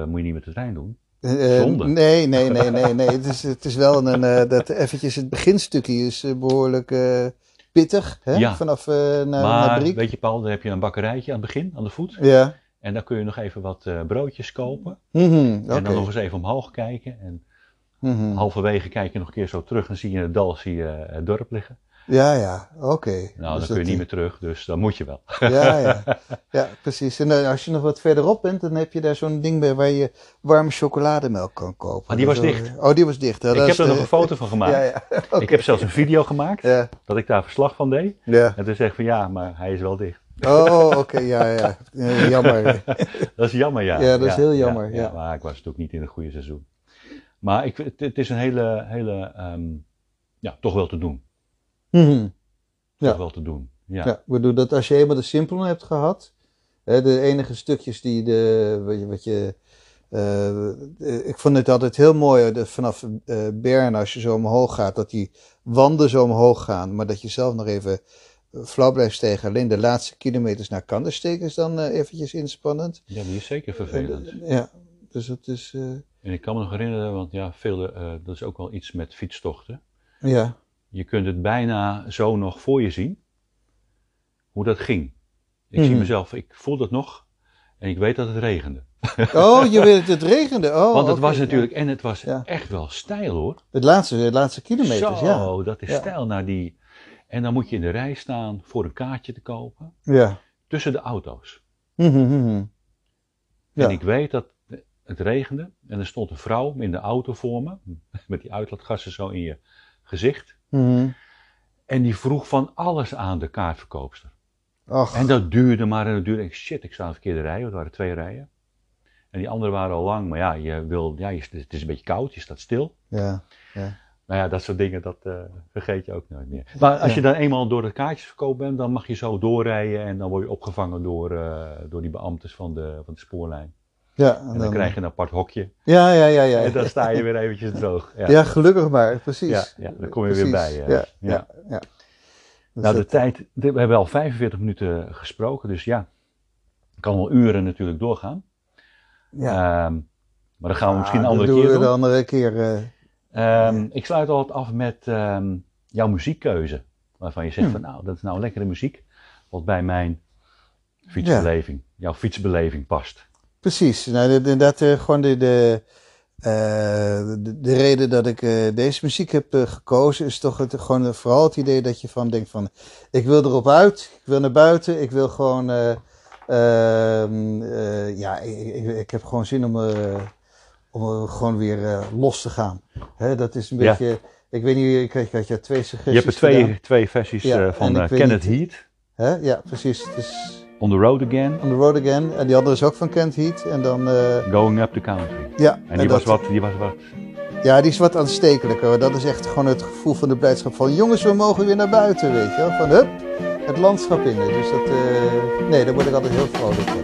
moet je niet met de trein doen. Eh, eh. Nee, nee, nee, nee, nee. Het is, het is wel een, eh, dat eventjes het beginstukje is eh, behoorlijk eh, pittig, hè? Ja. Vanaf eh naar, maar weet je Paul, dan heb je een bakkerijtje aan het begin, aan de voet. Ja. En dan kun je nog even wat eh, broodjes kopen. Mhm, En dan nog eens even omhoog kijken. En Mhm. halverwege kijk je nog een keer zo terug en zie je het dal zie je, het dorp liggen. Ja, ja, oké. Nou, Dus dan kun je niet meer terug, dus dan moet je wel. Ja, ja. ja, precies. En dan als je nog wat verderop bent, dan heb je daar zo'n ding bij waar je warme chocolademelk kan kopen. Ah, die was dicht. Oh, die was dicht. ik heb er de- nog een foto van gemaakt. Ja, ja. Ik heb zelfs een video gemaakt, dat ik daar verslag van deed. ja. En toen zeg ik van ja, maar hij is wel dicht. Oh, oké, ja, ja. Eh, jammer. Dat is jammer, ja. Ja, dat is heel jammer, ja. Maar ik was natuurlijk niet in het goede seizoen. Maar ik, het, het is een hele, hele ehm, ja, toch wel te doen. Mhm. Ja. Toch wel te doen. Ja. Ja, bedoel dat als je eenmaal de Simplon hebt gehad, hè, de enige stukjes die de, wat je, wat je eh, eh, ik vond het altijd heel mooi dat vanaf eh Bern als je zo omhoog gaat, dat die wanden zo omhoog gaan, maar dat je zelf nog even eh, flauw blijft stegen. Alleen de laatste kilometers naar Kandersteek is dan eh, eventjes inspannend. Ja, die is zeker vervelend. En, eh, ja, dus dat is, eh, En ik kan me nog herinneren, want ja, veel, eh, dat is ook wel iets met fietstochten. ja. Je kunt het bijna zo nog voor je zien, hoe dat ging. Ik Mhm. zie mezelf, ik voel dat nog en ik weet dat het regende. Oh, je weet het, het regende. Oh, Want het was ja. natuurlijk, en het was Ja. echt wel stijl hoor. Het laatste, de laatste kilometers, Zo, ja. dat is Ja. stijl naar die. En dan moet je in de rij staan voor een kaartje te kopen. Ja. Tussen de auto's. Mhm, mhm. Ja. En ik weet dat het regende. En er stond een vrouw in de auto voor me. Met die uitlaatgassen zo in je gezicht. Mhm. En die vroeg van alles aan de kaartverkoopster. Ach, En dat duurde maar en dat duurde. Ik, shit, ik sta aan de verkeerde rij. want Het waren twee rijen. En die anderen waren al lang. Maar ja, je wil, ja je, het is een beetje koud. Je staat stil. ja. Nou ja, dat soort dingen, dat eh, vergeet je ook nooit meer. Maar als Ja. je dan eenmaal door de kaartjesverkoop bent, dan mag je zo doorrijden en dan word je opgevangen door, eh, door die beambtes van de, van de spoorlijn. Ja, En dan, krijg je een apart hokje Ja, ja, ja, ja. en dan sta je weer eventjes droog. Ja, Ja, gelukkig maar, precies. Ja, ja, daar kom je weer bij, eh. Ja, ja. Dus nou, de tijd, we hebben al 45 minuten gesproken, dus ja, kan wel uren natuurlijk doorgaan. ja. Ehm, maar dan gaan we misschien Ah, een andere dat doen keer we de andere keer. eh, Ehm, Ik sluit altijd af met ehm, jouw muziekkeuze. Waarvan je zegt Hmm. van nou, dat is nou lekkere muziek. Wat bij mijn fietsbeleving, jouw fietsbeleving past. Precies. Nou, de- de- dat eh, gewoon de, de, eh, de, de reden dat ik eh, deze muziek heb gekozen is toch het, gewoon vooral het idee dat je van denkt van ik wil erop uit, ik wil naar buiten, ik wil gewoon, eh, ehm, eh, ja, ik, ik, ik heb gewoon zin om, om gewoon weer los te gaan. Hè, dat is een Ja. beetje, ik weet niet, ik, ik had je twee suggesties Je hebt er twee, gedaan. twee versies Ja, van weet Kenneth niet- Heat, Hè? Ja, precies. Het is On the Road Again, On the Road Again. En die andere is ook van Kent Heat. En dan, eh, Going Up the Country. ja. En die was dat- wat, die was wat. Ja, die is wat aanstekelijker. Dat is echt gewoon het gevoel van de blijdschap van... Jongens, we mogen weer naar buiten, weet je wel. Van, hup, het landschap in. Dus dat... eh, nee, daar word ik altijd heel vrolijk van.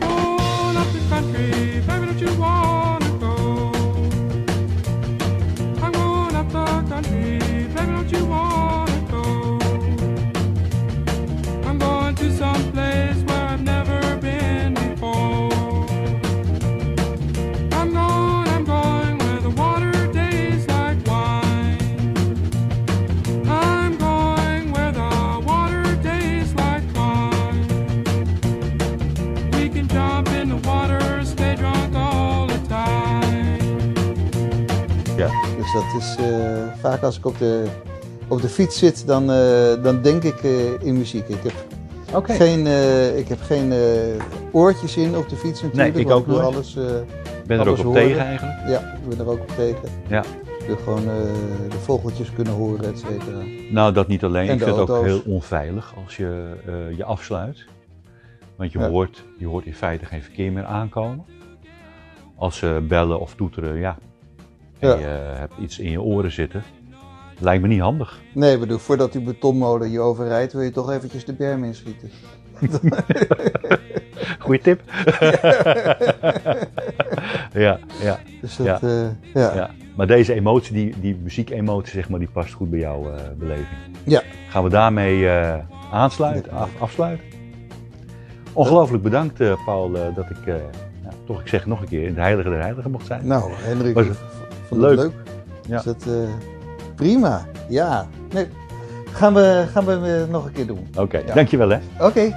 Dus dat is... eh, vaak als ik op de, op de fiets zit, dan, eh, dan denk ik eh, in muziek. Ik heb geen, ik heb geen oortjes in op de fiets natuurlijk. ik want ook nooit. alles... Ik ben er ook op horen. tegen eigenlijk. ja, ik ben er ook op tegen. Ja. Ik wil gewoon de vogeltjes kunnen horen, et cetera. Nou, dat niet alleen. En ik vind het ook heel onveilig als je je afsluit. Want je, Ja. hoort, je hoort in feite geen verkeer meer aankomen. Als ze bellen of toeteren, ja. En Ja. je eh, hebt iets in je oren zitten. Lijkt me niet handig. Nee, bedoel, voordat die betonmolen je overrijdt, wil je toch eventjes de berm inschieten. Goeie tip. ja, ja, Dus dat, Ja. ja. ja. ja. Maar deze emotie, die, die muziekemotie, zeg maar, die past goed bij jouw eh, beleving. Ja. Gaan we daarmee eh, aansluiten, af, afsluiten? Ongelooflijk bedankt, eh, Paul, eh, dat ik, eh, ja, toch, ik zeg het nog een keer, in de Heilige der Heiligen mocht zijn. Nou, Hendrik, Was het leuk? leuk. Ja. Dus dat, eh, prima, ja. Nee, gaan, we, gaan we eh, nog een keer doen. Oké, Ja. dankjewel hè. Oké.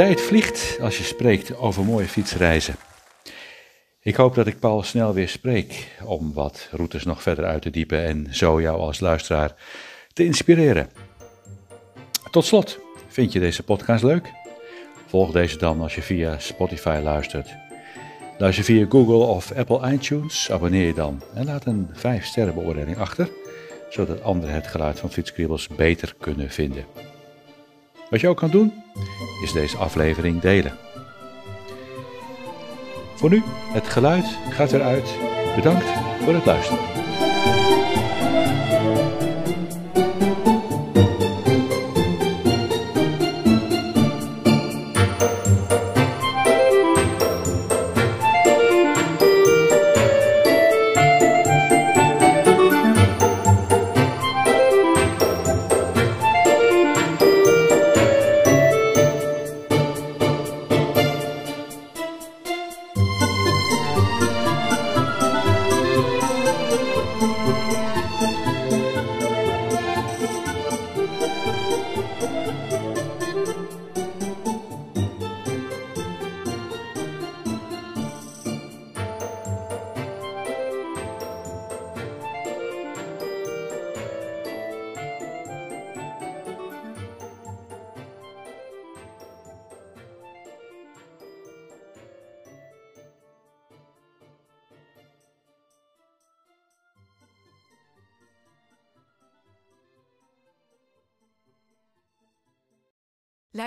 Tijd vliegt als je spreekt over mooie fietsreizen. Ik hoop dat ik Paul snel weer spreek om wat routes nog verder uit te diepen en zo jou als luisteraar te inspireren. Tot slot, vind je deze podcast leuk? Volg deze dan als je via Spotify luistert. Luister via Google of Apple iTunes, abonneer je dan en laat een 5 sterren beoordeling achter, zodat anderen het geluid van Fietskriebels beter kunnen vinden. Wat je ook kan doen, is deze aflevering delen. Voor nu, het geluid gaat eruit. Bedankt voor het luisteren.